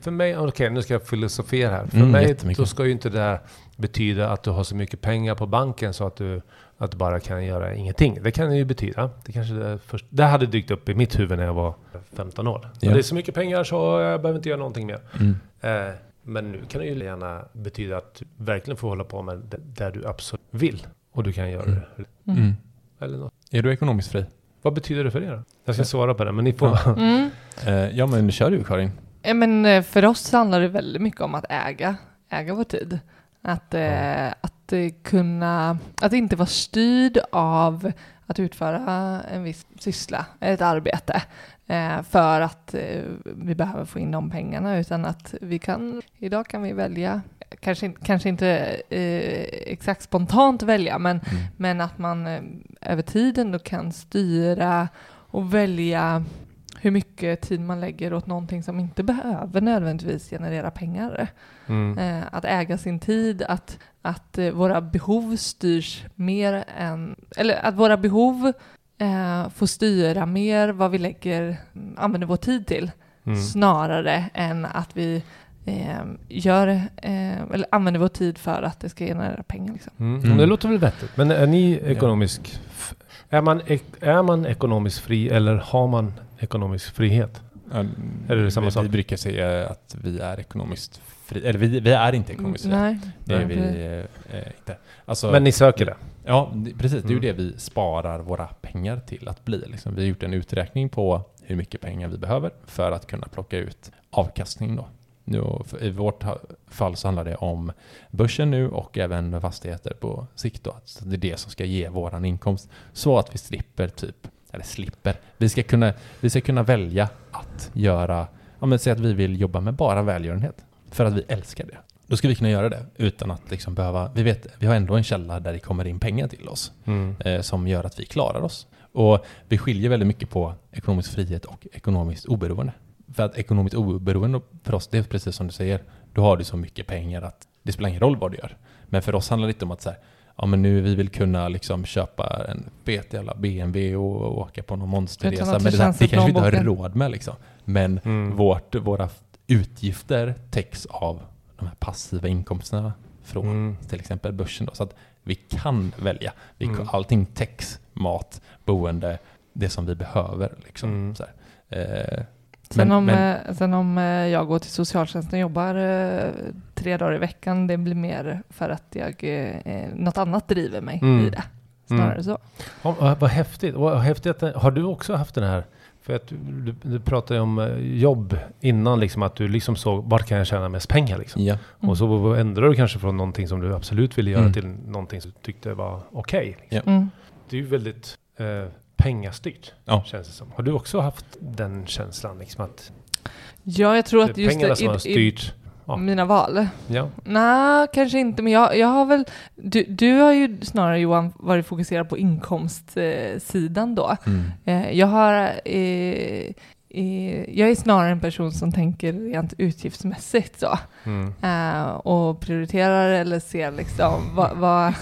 för mig, okej nu ska jag filosofera här. För Mm, mig då ska ju inte det betyda att du har så mycket pengar på banken så att du, att du bara kan göra ingenting. Det kan det ju betyda. Det kanske det, först, det hade dykt upp i mitt huvud när jag var 15 år. Ja. Det är så mycket pengar så jag behöver inte göra någonting mer. Mm. Eh, men nu kan det ju gärna betyda att du verkligen får hålla på med det där du absolut vill. Och du kan göra Mm. det. Mm. Eller något. Är du ekonomiskt fri? Vad betyder det för er? Jag ska svara på det, men ni får... Mm. Eh, ja, men kör du Karin. Ja, men eh, för oss handlar det väldigt mycket om att äga, äga vår tid. Att, eh, att eh, kunna, att inte vara styrd av att utföra en viss syssla, ett arbete, för att eh, vi behöver få in de pengarna, utan att vi kan, idag kan vi välja, kanske, kanske inte eh, exakt spontant välja, men Mm. men att man eh, över tiden då kan styra och välja hur mycket tid man lägger åt någonting som inte behöver nödvändigtvis generera pengar. Mm. Eh, att äga sin tid, att, att eh, våra behov styrs mer än, eller att våra behov eh, får styra mer vad vi lägger, använder vår tid till, Mm. snarare än att vi eh, gör, eh, eller använder vår tid för att det ska generera pengar. Liksom. Mm. Mm. Det låter väl vettigt. Men är ni ekonomisk... Är man, ek- är man ekonomiskt fri eller har man ekonomisk frihet? Ja, Är det samma vi, sak? Vi brukar säga att vi är ekonomiskt fria. Eller vi, vi är inte ekonomiskt fria. Nej. Det är vi eh, inte. Alltså, Men ni söker det? Ja, det- precis. Det är ju Mm. det vi sparar våra pengar till att bli. Liksom. Vi har gjort en uträkning på hur mycket pengar vi behöver för att kunna plocka ut avkastning. Då. Nu, I vårt fall så handlar det om börsen nu och även fastigheter på sikt. Då. Så det är det som ska ge våran inkomst. Så att vi slipper typ, eller slipper, vi ska kunna, vi ska kunna välja att göra, ja men säg att vi vill jobba med bara välgörenhet. För att vi älskar det. Då ska vi kunna göra det utan att liksom behöva, vi vet, vi har ändå en källa där det kommer in pengar till oss Mm. eh, som gör att vi klarar oss. Och vi skiljer väldigt mycket på ekonomisk frihet och ekonomiskt oberoende. För att ekonomiskt oberoende för oss, det är precis som du säger, då har du så mycket pengar att det spelar ingen roll vad du gör. Men för oss handlar det inte om att så här, ja men nu vi vill kunna liksom köpa en fet jävla BMW och åka på någon monsterresa. Men det det, kanske vi inte har råd med liksom. Men Mm. vårt, våra utgifter täcks av de här passiva inkomsterna från Mm. till exempel börsen. Då, så att vi kan välja. Vi, Mm. Allting täcks, mat, boende, det som vi behöver. Liksom, Mm. så här. Eh, Sen, Men- om, men- eh, sen om eh, jag går till socialtjänsten och jobbar eh, tre dagar i veckan, det blir mer för att jag, något annat driver mig Mm. i det. Snarare Mm. så. Ja, vad, häftigt. Vad häftigt att, har du också haft den här... För att du, du, pratade om jobb innan, liksom, att du liksom såg vart kan jag tjäna mest pengar? Liksom. ja. Och så ändrade du kanske från någonting som du absolut ville göra Mm. till någonting som du tyckte var okej. liksom. Ja. Mm. Det är ju väldigt eh, pengastyrt, Ja. känns det som. Har du också haft den känslan? Liksom, att Ja, jag tror att just pengarna det, som har styrt? Ja. mina val. Ja. Nej, kanske inte, men jag, jag har väl... Du, du har ju snarare Johan varit fokuserad på inkomstsidan då. Mm. Eh, jag har... Eh, eh, jag är snarare en person som tänker rent utgiftsmässigt så. Mm. Eh, och prioriterar eller ser liksom vad, vad,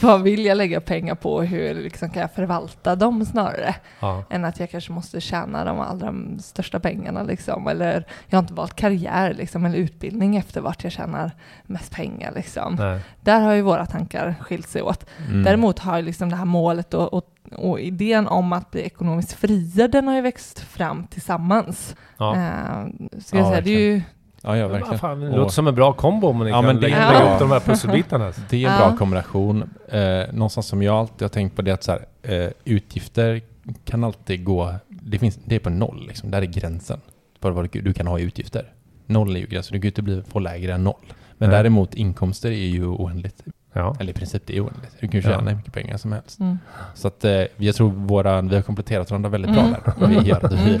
vad vill jag lägga pengar på och hur liksom kan jag förvalta dem snarare Ja. än att jag kanske måste tjäna de allra största pengarna liksom eller jag har inte valt karriär liksom eller utbildning efter vart jag tjänar mest pengar liksom. Där har ju våra tankar skilt sig åt. Mm. Däremot har ju liksom det här målet och, och, och idén om att bli ekonomiskt fria, den har ju växt fram tillsammans. Ja. Eh, ska jag Ja, säga, det är ju Ja, ja, verkligen. fan, det Och- låter som en bra kombo om ni Ja, kan men det- lägga, Ja. upp de här pusselbitarna. Det är en bra Ja. kombination. Eh, någonstans som jag alltid har tänkt på det är att så här, eh, utgifter kan alltid gå, det, finns, det är på noll liksom, där är gränsen för vad du, kan ha i utgifter. Noll är ju gränsen, du kan ju inte bli, få lägre än noll. Men Nej. däremot inkomster är ju oändligt, Ja. eller i princip det är oändligt. Du kan ju tjäna Ja. hur mycket pengar som helst. mm. Så att eh, jag tror våra, vi har kompletterat varandra väldigt bra Mm. där. Och det gör att vi,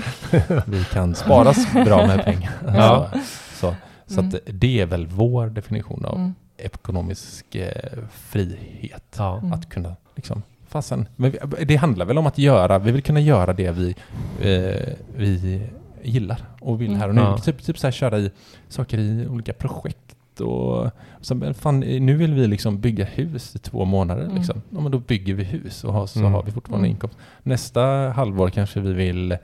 vi kan spara bra med pengar. Ja. Så, så, så Mm. att det är väl vår definition av Mm. ekonomisk eh, frihet. Ja. Mm. Att kunna liksom, fasen, men vi, det handlar väl om att göra, vi vill kunna göra det vi, eh, vi gillar och vill Mm. här och nu. Ja. Typ, typ så här, köra i saker i olika projekt och så, men fan, nu vill vi liksom bygga hus i två månader. Mm. Liksom. Ja, men då bygger vi hus och har, så Mm. har vi fortfarande Mm. inkomst. Nästa halvår kanske vi vill,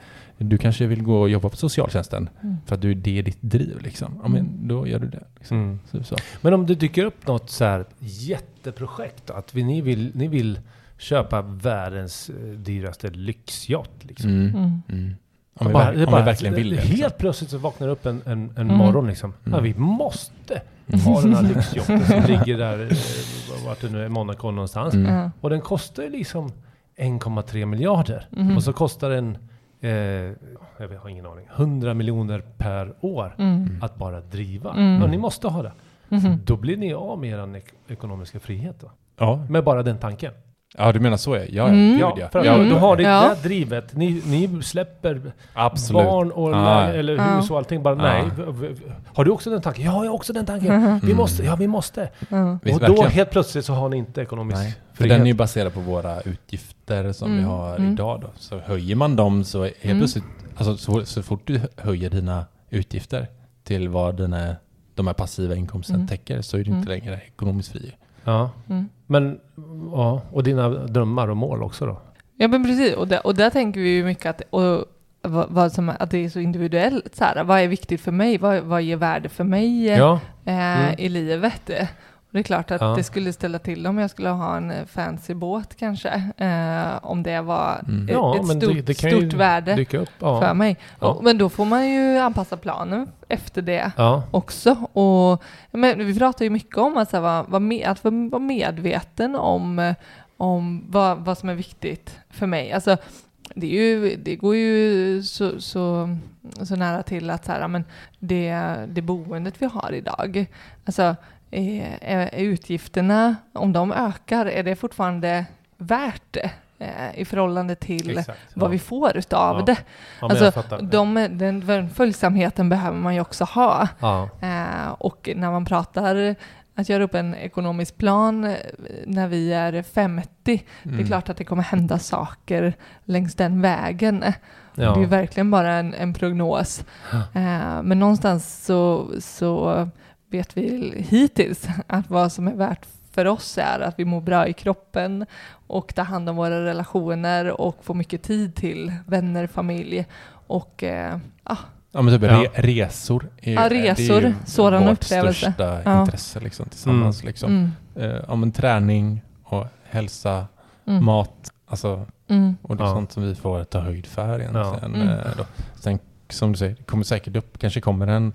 du kanske vill gå och jobba på socialtjänsten Mm. för att du, det är ditt driv. Liksom. Ja, men Mm. då gör du det. Liksom. Mm. Så, så. Men om det dyker upp något så här jätteprojekt att vi, ni, vill, ni vill köpa världens eh, dyraste lyxyacht liksom. Mm. Mm. Mm. Om, vi, Bara- ver- det är om bara- vi verkligen vill det. Helt Liksom. plötsligt så vaknar det upp en, en, en Mm. morgon liksom. Ja, Mm. vi måste Mm. ha den här lyxyachten som ligger där, eh, vart det nu är, Monaco någonstans. Mm. Och den kostar ju liksom 1,3 miljarder. Mhm. Och så kostar den, eh, jag har ingen aning, 100 miljoner per år Mm. att bara driva. Mm. Ja, ni måste ha det. Mhm. Då blir ni av med er ek- ekonomiska frihet då. Ja. Med bara den tanken. ja, du menar så ja. Ja, Mm. Ja, ja. för att ja, Mm. då har ni Ja. det drivet. Ni, ni släpper Absolut. barn och ja. eller hus och allting. Bara, Ja. nej. Har du också den tanken? Ja, jag har också den tanken. Vi Mm. måste, ja vi måste. Och då helt plötsligt så har ni inte ekonomisk Nej. För den är ju baserad på våra utgifter som vi Mm, har mm. idag då. Så höjer man dem så helt Mm. plötsligt, alltså så, så fort du höjer dina utgifter till vad dina, de här passiva inkomsten Mm. täcker så är du inte längre ekonomiskt fri. Ja. Mm. Men, ja, och dina drömmar och mål också då? Ja men precis, och där, och där tänker vi ju mycket att, och, vad, vad som, att det är så individuellt. Så här, vad är viktigt för mig? Vad, vad ger värde för mig Ja. eh, Mm. i livet? Det är klart att Ja. det skulle ställa till om jag skulle ha en eh, fancy båt kanske. Eh, om det var Mm. ett, Ja, ett det- stort, det ju stort värde. Ja. för mig. Och, men då får man ju anpassa planen efter det också. Och, men vi pratar ju mycket om att, så här, vara, vara med, att vara medveten om, eh, om vad, vad som är viktigt för mig. Alltså, det, ju, det går ju så, så, så nära till att så här, men det, det boendet vi har idag, alltså, är, är utgifterna, om de ökar, är det fortfarande värt det? eh, i förhållande till Exakt. vad ja. vi får utav Ja. det. Ja, Alltså. De, den, den följsamheten behöver man ju också ha. Eh, och när man pratar att göra upp en ekonomisk plan eh, när vi är 50, det är Mm. klart att det kommer hända saker längs den vägen. Det är ju verkligen bara en, en prognos. Eh, men någonstans så, så vet vi hittills att vad som är värt för oss är att vi mår bra i kroppen och tar hand om våra relationer och får mycket tid till vänner, familj och eh, ja, Ja men typ Ja. re, resor. Är, Ja, det är resor, ju sådan vårt upplevelse. största Ja. intresse liksom, tillsammans. Liksom. mm, Eh, ja, men träning och hälsa, mm, mat, alltså, mm, och det är Ja. sånt som vi får ta höjd för egentligen. Mm. Eh, som du säger, det kommer säkert upp, kanske kommer en,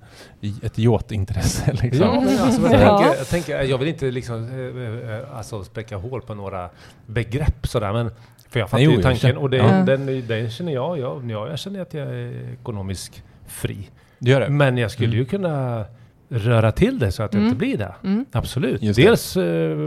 ett yachtintresse liksom. Ja, men alltså, jag, Ja. tänker, jag, tänker, jag vill inte liksom, eh, eh, alltså spräcka hål på några begrepp sådär, men för jag fattar Nej, ju tanken känner- och det, Ja. den, den känner jag, jag, ja, jag känner att jag är ekonomiskt fri. Det gör det. Men jag skulle Mm. ju kunna röra till det så att det Mm. inte blir det. mm, Absolut. Just det. Dels eh,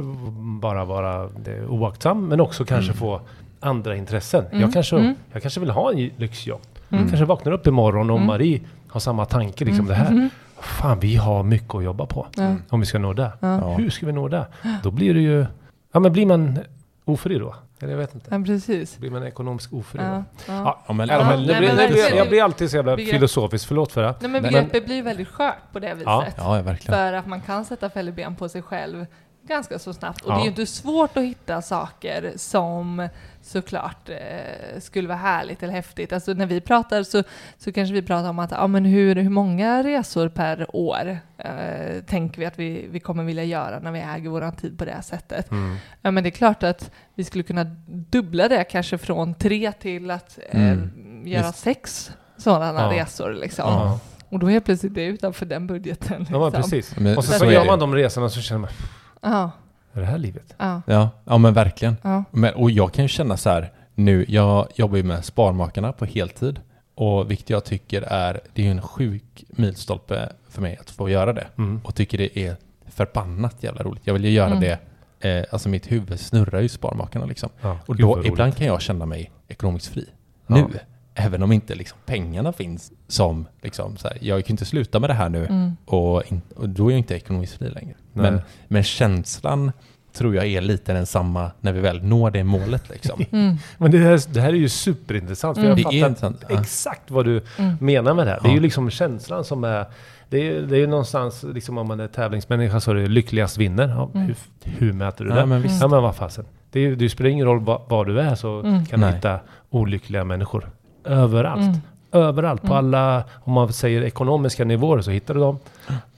bara vara det, oaktsam, men också kanske Mm. få andra intressen. Mm. Jag, kanske, Mm. jag kanske vill ha en lyxjobb. Mm. Kanske vaknar upp imorgon och Mm. Marie har samma tanke. Liksom det här. Mm. Fan, vi har mycket att jobba på om vi ska nå. Ja. Hur ska vi nå där? Då blir det ju... Ja, men blir man ofri då? Eller jag vet inte. ja, precis. Blir man ekonomiskt ofri Ja, då? ja. Ja, men, Ja, men det nej, men det jag blir alltid så jävla Begrepp- filosofisk, förlåt för det. Nej, men Men- begreppet blir väldigt skört på det viset. Ja, ja, verkligen. För att man kan sätta fälleben på sig själv ganska så snabbt. Och Ja. det är ju inte svårt att hitta saker som såklart eh, skulle vara härligt eller häftigt. Alltså när vi pratar så, så kanske vi pratar om att ja, men hur, hur många resor per år eh, tänker vi att vi, vi kommer vilja göra när vi äger vår tid på det sättet. Mm. Ja, men det är klart att vi skulle kunna dubbla det kanske från tre till att eh, Mm. göra Just. sex sådana Ja. resor. Liksom. Ja. Och då är plötsligt det utanför den budgeten. Liksom. ja, men precis. Men Och sen så så är gör man de resorna så känner man, Ja, är det här livet? ja, Ja, ja men verkligen. ja. Men, och jag kan ju känna så här nu, jag jobbar ju med Sparmakarna på heltid och vilket jag tycker är, det är ju en sjuk milstolpe för mig att få göra det Mm. och tycker det är förbannat jävla roligt. Jag vill ju göra Mm. det, eh, alltså mitt huvud snurrar ju Sparmakarna liksom. Ja, Och då, ibland kan jag känna mig ekonomiskt fri. Ja. Nu. Även om inte liksom pengarna finns som, liksom, så här, jag kan inte sluta med det här nu Mm. och, in, och då är jag inte ekonomiskt fri längre. Nej. Men, men känslan tror jag är lite densamma när vi väl når det målet liksom. Mm. Men det här, det här är ju superintressant, för Mm. jag intressant. Ja. exakt vad du Mm. menar med det här. Det är Ja. ju liksom känslan som är... Det är, det är ju någonstans, liksom om man är tävlingsmänniska så är det lyckligast vinner. Ja, Mm. hur, hur mäter du Ja, det? men visst. Ja men vad fasen. Det, är det spelar ingen roll vad, vad du är så Mm. kan du hitta olyckliga människor. Överallt. Mm. Överallt. På Mm. alla, om man säger ekonomiska nivåer så hittar du dem.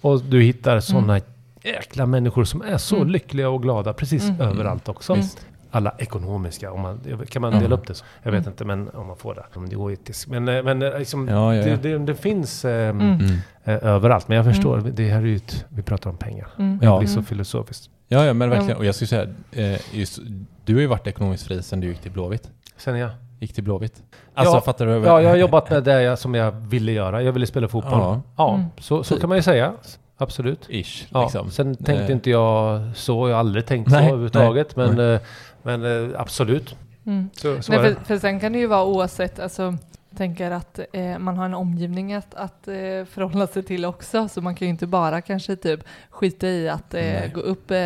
Och du hittar sådana jäkla människor som är så Mm. lyckliga och glada precis Mm. överallt också. Mm. Alla ekonomiska, om man, kan man Mm. dela upp det så? Jag vet Mm. inte men om man får det. Om det går etiskt. Men, eh, men eh, liksom, Ja, ja, ja. Det, det, det finns eh, Mm. Mm. eh, överallt. Men jag förstår, Mm. det här är ju ett, vi pratar om pengar. Mm. Det blir så Mm. filosofiskt. Ja, ja men verkligen. Och jag skulle säga, eh, just, du har ju varit ekonomiskt fri sedan du gick till Blåvitt. Sen jag, Gick till Blåvitt. Alltså Ja. fattar du? ja, jag har jobbat med det jag, som jag ville göra. Jag ville spela fotboll. Ja, Ja. Mm. så, så kan man ju säga. Absolut. Ish, Ja, liksom. Sen tänkte Eh, inte jag så. Jag har aldrig tänkt Nej, så överhuvudtaget. nej, Men, eh, men eh, absolut. Mm. Så, så Nej, för, för sen kan det ju vara oavsett, alltså, tänker att eh, man har en omgivning att, att eh, förhålla sig till också, så man kan ju inte bara kanske typ skita i att eh, gå upp eh,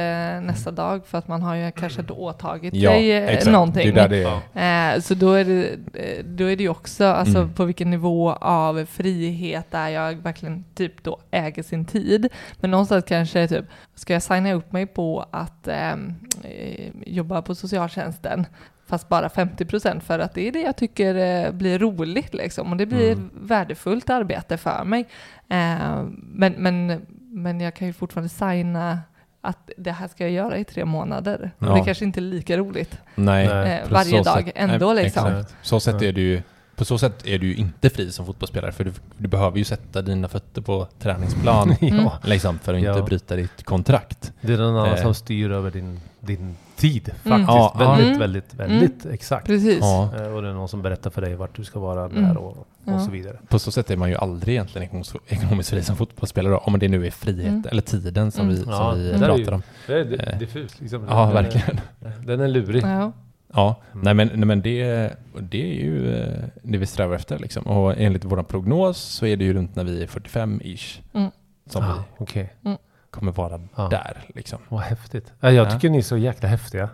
nästa dag för att man har ju kanske då åtagit Ja, sig eh, exakt. någonting. Det är det är. Eh, så då är det, då är det ju också, alltså Mm. på vilken nivå av frihet där jag verkligen typ då äger sin tid. Men någonstans kanske typ, ska jag signa upp mig på att ehm, eh, jobba på socialtjänsten fast bara 50 procent för att det är det jag tycker eh, blir roligt liksom och det blir Mm. värdefullt arbete för mig. Eh, men, men, men jag kan ju fortfarande signa att det här ska jag göra i tre månader. Och Ja. det kanske inte är lika roligt Nej. Nej, eh, varje dag sätt- ändå nej, liksom. exakt. Så sätt är du på så sätt är du ju inte fri som fotbollsspelare för du, du behöver ju sätta dina fötter på träningsplan ja. liksom, för att inte Ja. bryta ditt kontrakt. Det är någon annan Eh. som styr över din, din tid faktiskt. Mm. Ja, väldigt, ja. väldigt, väldigt exakt. Precis. Ja. Eh, Och det är någon som berättar för dig vart du ska vara Mm. där och, och Ja. så vidare. På så sätt är man ju aldrig egentligen ekonomiskt, ekonomiskt fri som fotbollsspelare om det nu är frihet Mm. eller tiden som Mm. vi, som Ja, vi är ju- pratar om. Det är Eh. diffust liksom. Ja, Den verkligen. Är, den är lurig. Ja. Ja, Mm. nej men, nej men det, det är ju eh, det vi strävar efter liksom. Och enligt vår prognos så är det ju runt när vi är 45-ish Mm. som Ah, vi Okej, kommer vara Ja. där liksom. vad häftigt. Ja, jag Ja. tycker ni är så jäkla häftiga.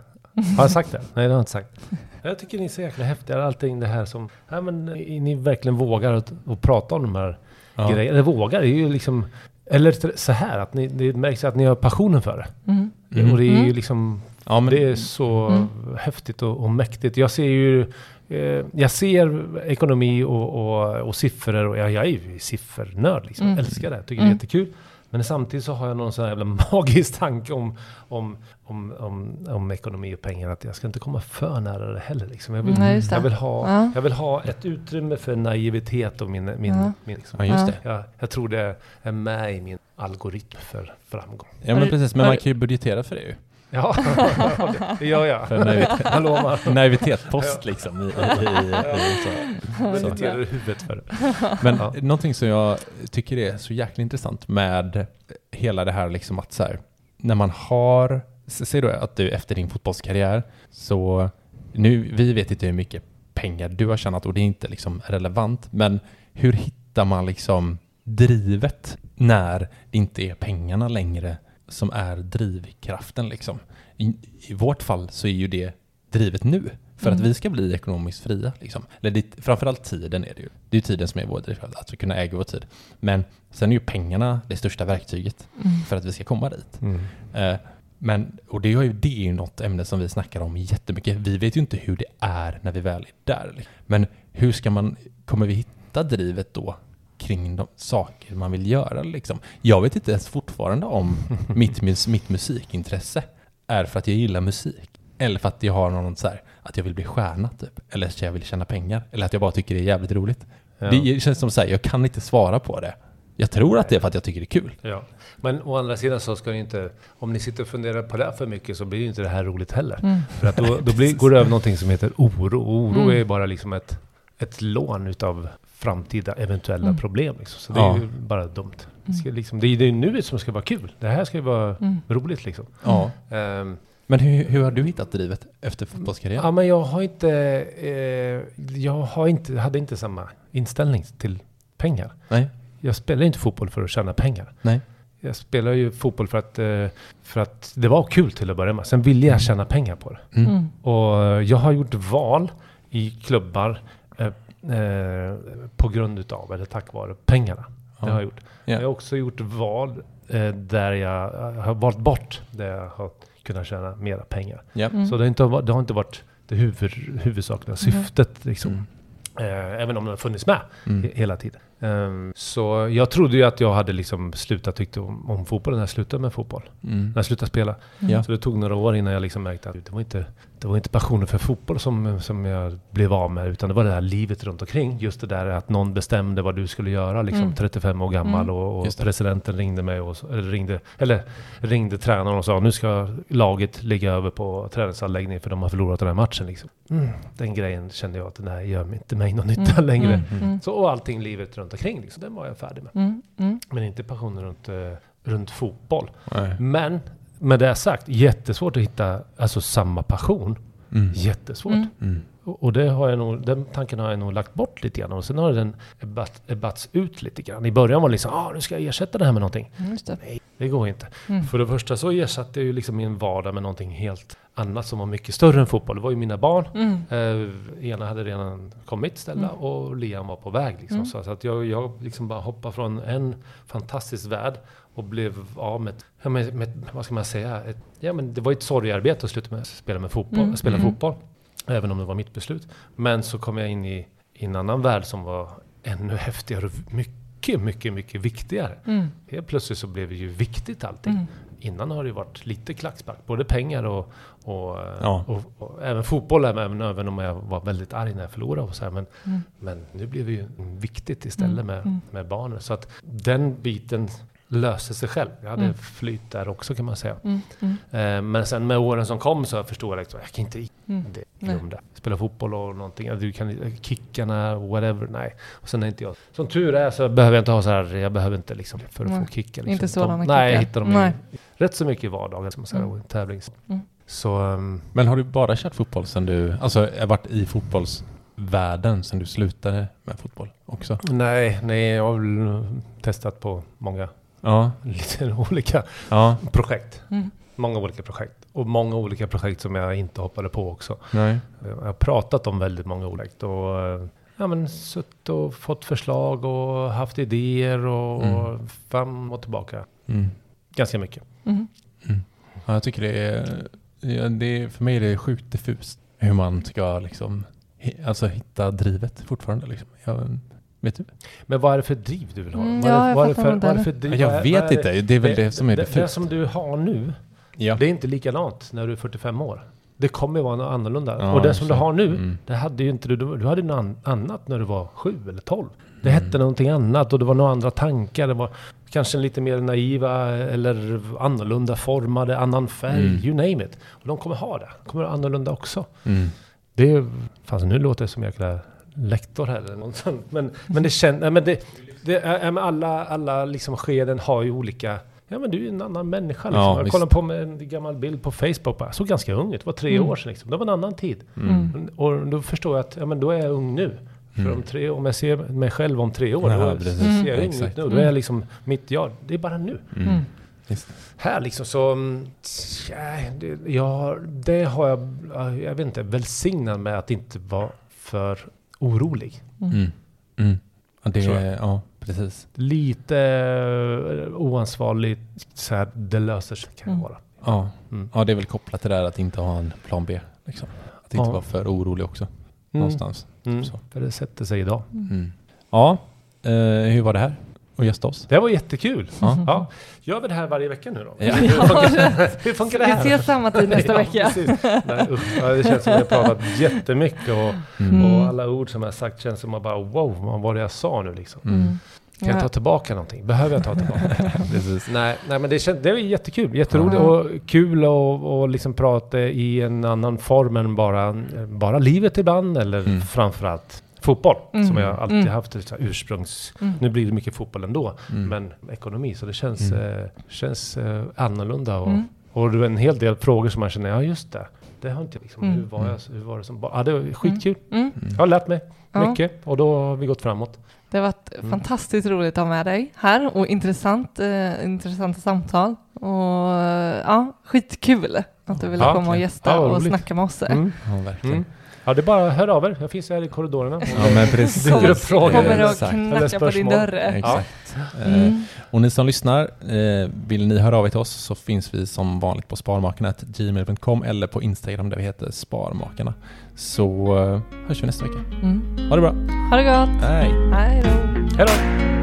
Har jag sagt det? Nej, det har jag inte sagt. Jag tycker ni är så jäkla häftiga. Allting det här som... Ja, men ni ni verkligen vågar att, att prata om de här Ja. grejerna. Eller vågar, det är ju liksom... Eller så här, att ni, det märks att ni har passionen för det. Mm. Mm. Och det är ju Mm. liksom... Ja, men, Det är så Mm. häftigt och, och mäktigt. Jag ser ju... Eh, jag ser ekonomi och, och, och siffror och jag, jag är ju siffernörd liksom. Mm. Älskar det, tycker det Mm. är jättekul. Men samtidigt så har jag någon sån här jävla magisk tanke om, om, om, om, om ekonomi och pengar. Att jag ska inte komma för nära det heller. Liksom. Jag, vill, det. jag, vill ha, Ja. jag vill ha ett utrymme för naivitet och min... min, Ja. min liksom. ja, just det. jag, jag tror det är med i min algoritm för framgång. Ja men precis, men man kan ju budgetera för det ju. Ja, det gör jag. För naivitet. Naivitetspost liksom. I, i, i, i, så. I huvudet för det. Men Ja. någonting som jag tycker är så jäkla intressant med hela det här liksom att så här, när man har, säg då att du efter din fotbollskarriär, så nu, vi vet inte hur mycket pengar du har tjänat och det är inte liksom relevant, men hur hittar man liksom drivet när det inte är pengarna längre som är drivkraften liksom? I, i vårt fall så är ju det drivet nu. För att Mm. vi ska bli ekonomiskt fria. Liksom. Eller det, framförallt tiden är det ju. Det är tiden som är vår drivkraft, att vi kunna äga vår tid. Men sen är ju pengarna det största verktyget Mm. för att vi ska komma dit. Mm. Eh, men, och det är, ju, det är ju något ämne som vi snackar om jättemycket. Vi vet ju inte hur det är när vi väl är där. liksom. Men hur ska man, kommer vi hitta drivet då kring de saker man vill göra liksom? Jag vet inte ens fortfarande om mitt, mus- mitt musikintresse är för att jag gillar musik. Eller för att jag har någon så här, att jag vill bli stjärna typ. Eller att jag vill tjäna pengar. Eller att jag bara tycker det är jävligt roligt. Ja. Det känns som så här, jag kan inte svara på det. Jag tror att det är för att jag tycker det är kul. Ja. Men å andra sidan så ska ni inte, om ni sitter och funderar på det för mycket så blir ju inte det här roligt heller. Mm. För att då, då blir, går det över någonting som heter oro. Och oro Mm. är ju bara liksom ett, ett lån utav framtida eventuella Mm. problem. Liksom. Så det är ju bara dumt. Det, ska liksom, det är det är nuet som ska vara kul. Det här ska ju vara Mm. roligt liksom. Ja. Ehm, Men hur, hur har du hittat drivet efter fotbollskarriären? Ja, men jag har inte, eh, jag har inte, hade inte samma inställning till pengar. Nej. Jag spelar inte fotboll för att tjäna pengar. Nej. Jag spelar ju fotboll för att, eh, för att det var kul till att börja med. Sen ville jag tjäna pengar på det. Mm. Mm. Och jag har gjort val i klubbar eh, på grund utav, eller tack vare, pengarna. Det har jag gjort. Ja. Jag har också gjort val eh, där jag eh, har valt bort där jag har kunnat tjäna mera pengar. Ja. Mm. Så det har inte, varit- det har inte varit det huvud, huvudsakliga syftet. Liksom. Mm. Eh, även om det har funnits med Mm. he- hela tiden. Ehm, så jag trodde ju att jag hade liksom slutat tycka om, om fotboll när jag slutade med fotboll. Mm. När jag slutade spela. Ja. Så det tog några år innan jag liksom märkte att det var inte, det var inte passionen för fotboll som, som jag blev av med. Utan det var det här livet runt omkring. Just det där att någon bestämde vad du skulle göra. Liksom Mm. 35 år gammal Mm. och, och presidenten ringde mig och, eller ringde, eller ringde tränaren och sa nu ska laget ligga över på träningsanläggningen för de har förlorat den här matchen. Liksom. Mm. Den grejen kände jag att den här gör inte mig någon nytta Mm. längre. Mm. Mm. Så, och allting livet runt omkring, liksom, den var jag färdig med. Mm. Mm. Men inte passionen runt, eh, runt fotboll. Nej. Men med det sagt, jättesvårt att hitta alltså, samma passion Mm. Jättesvårt. Mm. Mm. Och det har jag nog, den tanken har jag nog lagt bort lite grann. Och sen har den ebbat- ebbats ut lite grann. I början var det liksom, ah, nu ska jag ersätta det här med någonting. Mm, Just det. Nej, det går inte. Mm. För det första så ersatte jag ju liksom min vardag med någonting helt annat som var mycket större än fotboll. Det var ju mina barn. Mm. Eh, ena hade redan kommit ställa Mm. och Liam var på väg. Liksom. Mm. Så, så att jag, jag liksom bara hoppade från en fantastisk värld och blev av med, ja, med, med vad ska man säga, ett, ja, men det var ett sorgearbete att sluta med att spela, med fotboll, Mm. spela Mm. fotboll. Även om det var mitt beslut. Men så kom jag in i, i en annan värld som var ännu häftigare och mycket, mycket, mycket viktigare. Mm. Helt plötsligt så blev det ju viktigt allting. Mm. Innan har det ju varit lite klackspark, både pengar och, och, Ja. och, och även fotboll, även, även om jag var väldigt arg när jag förlorade. Och så här, men, Mm. men nu blev det ju viktigt istället Mm, med, mm. med barnen. Så att den biten löste sig själv. Jag hade Mm. flyt där också kan man säga. Mm. Mm. Eh, men sen med åren som kom så förstod jag liksom, jag kan inte Mm. det. Spela fotboll och någonting, du kan kickarna, whatever, nej. Och sen är inte jag, som tur är så behöver jag inte ha så här, jag behöver inte liksom för att Nej. få kicka. Liksom. Inte sådana De- Nej, jag kickar. hittar dem Nej. i, rätt så mycket i vardagen, som så här, Mm. och tävlings. Mm. Så, ehm, Men har du bara kört fotboll sen du, alltså varit i fotbollsvärlden sen du slutade med fotboll också? nej, nej, jag har väl testat på många Ja, lite olika ja, projekt. Mm. Många olika projekt. Och många olika projekt som jag inte hoppade på också. nej. Jag har pratat om väldigt många olika och eh, ja, men suttit och fått förslag och haft idéer och Mm. fram och tillbaka. Mm. Ganska mycket. Mm. Ja, jag tycker det är, ja, det är, för mig är det sjukt diffust hur man ska liksom, alltså hitta drivet fortfarande liksom. Jag, vet du? Men vad är det för driv du vill ha? Mm, vad är, ja, det- vad är det för, inte vad är det för driv? Jag vet är inte, det är väl det som är det, diffust. det som du har nu, Ja. det är inte likadant när du är 45 år. Det kommer ju vara något annorlunda. Ja, och det som du så- har nu, mm. det hade ju inte du. Du hade något an- annat när du var 7 eller 12. Det Mm. hette någonting annat och det var några andra tankar. Det var kanske lite mer naiva eller annorlunda formade, annan färg, Mm. you name it. Och de kommer ha det. De kommer ha annorlunda också. Mm. Det är, fast nu låter jag som jäkla lektor här eller något sånt. Men, men det känns, nej, men det, det är, alla, alla liksom skeden har ju olika Ja men du är ju en annan människa liksom. Ja, jag kollade på med en gammal bild på Facebook bara. Jag såg ganska ung ut. Det var tre Mm. år sedan liksom. Det var en annan tid. Mm. Och då förstår jag att ja, men då är jag ung nu. För Mm. om, tre, om jag ser mig själv om tre år, Ja, då precis. ser jag ung ut nu. Då är jag liksom mitt jag. Det är bara nu. Mm. Mm. Här liksom så... mm, Tja, det, jag, det har jag, jag vet inte, välsignad med att inte vara för orolig. Mm. Mm. Ja, det ja, precis. Lite eh, oansvarigt, så här, det löser sig kan jag Mm. vara. Ja. Mm. ja, det är väl kopplat till det där att inte ha en plan B. Liksom. Att inte Ja. vara för orolig också. Mm. Någonstans. Mm. Så. För det sätter sig idag. Mm. Ja, eh, hur var det här? Att gästa oss? Det var jättekul. Ja. Ja. Gör vi det här varje vecka nu då? Ja. Hur, funkar, hur funkar det Vi här? ses samma tid nästa Ja, vecka. precis. Nej, usch. det känns som att vi har pratat jättemycket och, Mm. och alla ord som jag sagt känns som att bara wow, vad var det jag sa nu liksom? Mm. Kan jag Ja. ta tillbaka någonting? Behöver jag ta tillbaka? Precis. nej, nej, men det, känns, det är jättekul. Jätteroligt Ja. och kul och, och liksom prata i en annan form än bara, bara livet ibland eller Mm. framförallt fotboll. Mm. Som jag alltid Mm. haft här ursprungs... Mm. Nu blir det mycket fotboll ändå, Mm. men ekonomi. Så det känns, Mm. eh, känns eh, annorlunda. Och, Mm. och det är en hel del frågor som man känner, ja just det. Det har inte liksom, Mm. hur, var jag, hur var det som barn? Ja, det var skitkul. Mm. Jag har lärt mig Ja. mycket och då har vi gått framåt. Det har varit Mm. fantastiskt roligt att ha med dig här och intressant, eh, intressanta samtal. Och ja, skitkul att du ville Ja, komma och gästa Ja, och snacka med oss. Mm. Ja, verkligen. Ja, det är bara hör av er. Jag finns här i korridorerna. Ja, men precis. Dyker upp frågor. Kommer och Exakt. Eller knacka på din dörr. Exakt. Eh, Mm. Och ni som lyssnar, eh, vill ni höra av er till oss så finns vi som vanligt på sparmakarna.gmail.com eller på Instagram där vi heter Sparmakarna. Så eh, hörs vi nästa vecka. Mm. Ha det bra. Ha det gott. Hej! Hej då. Hej då!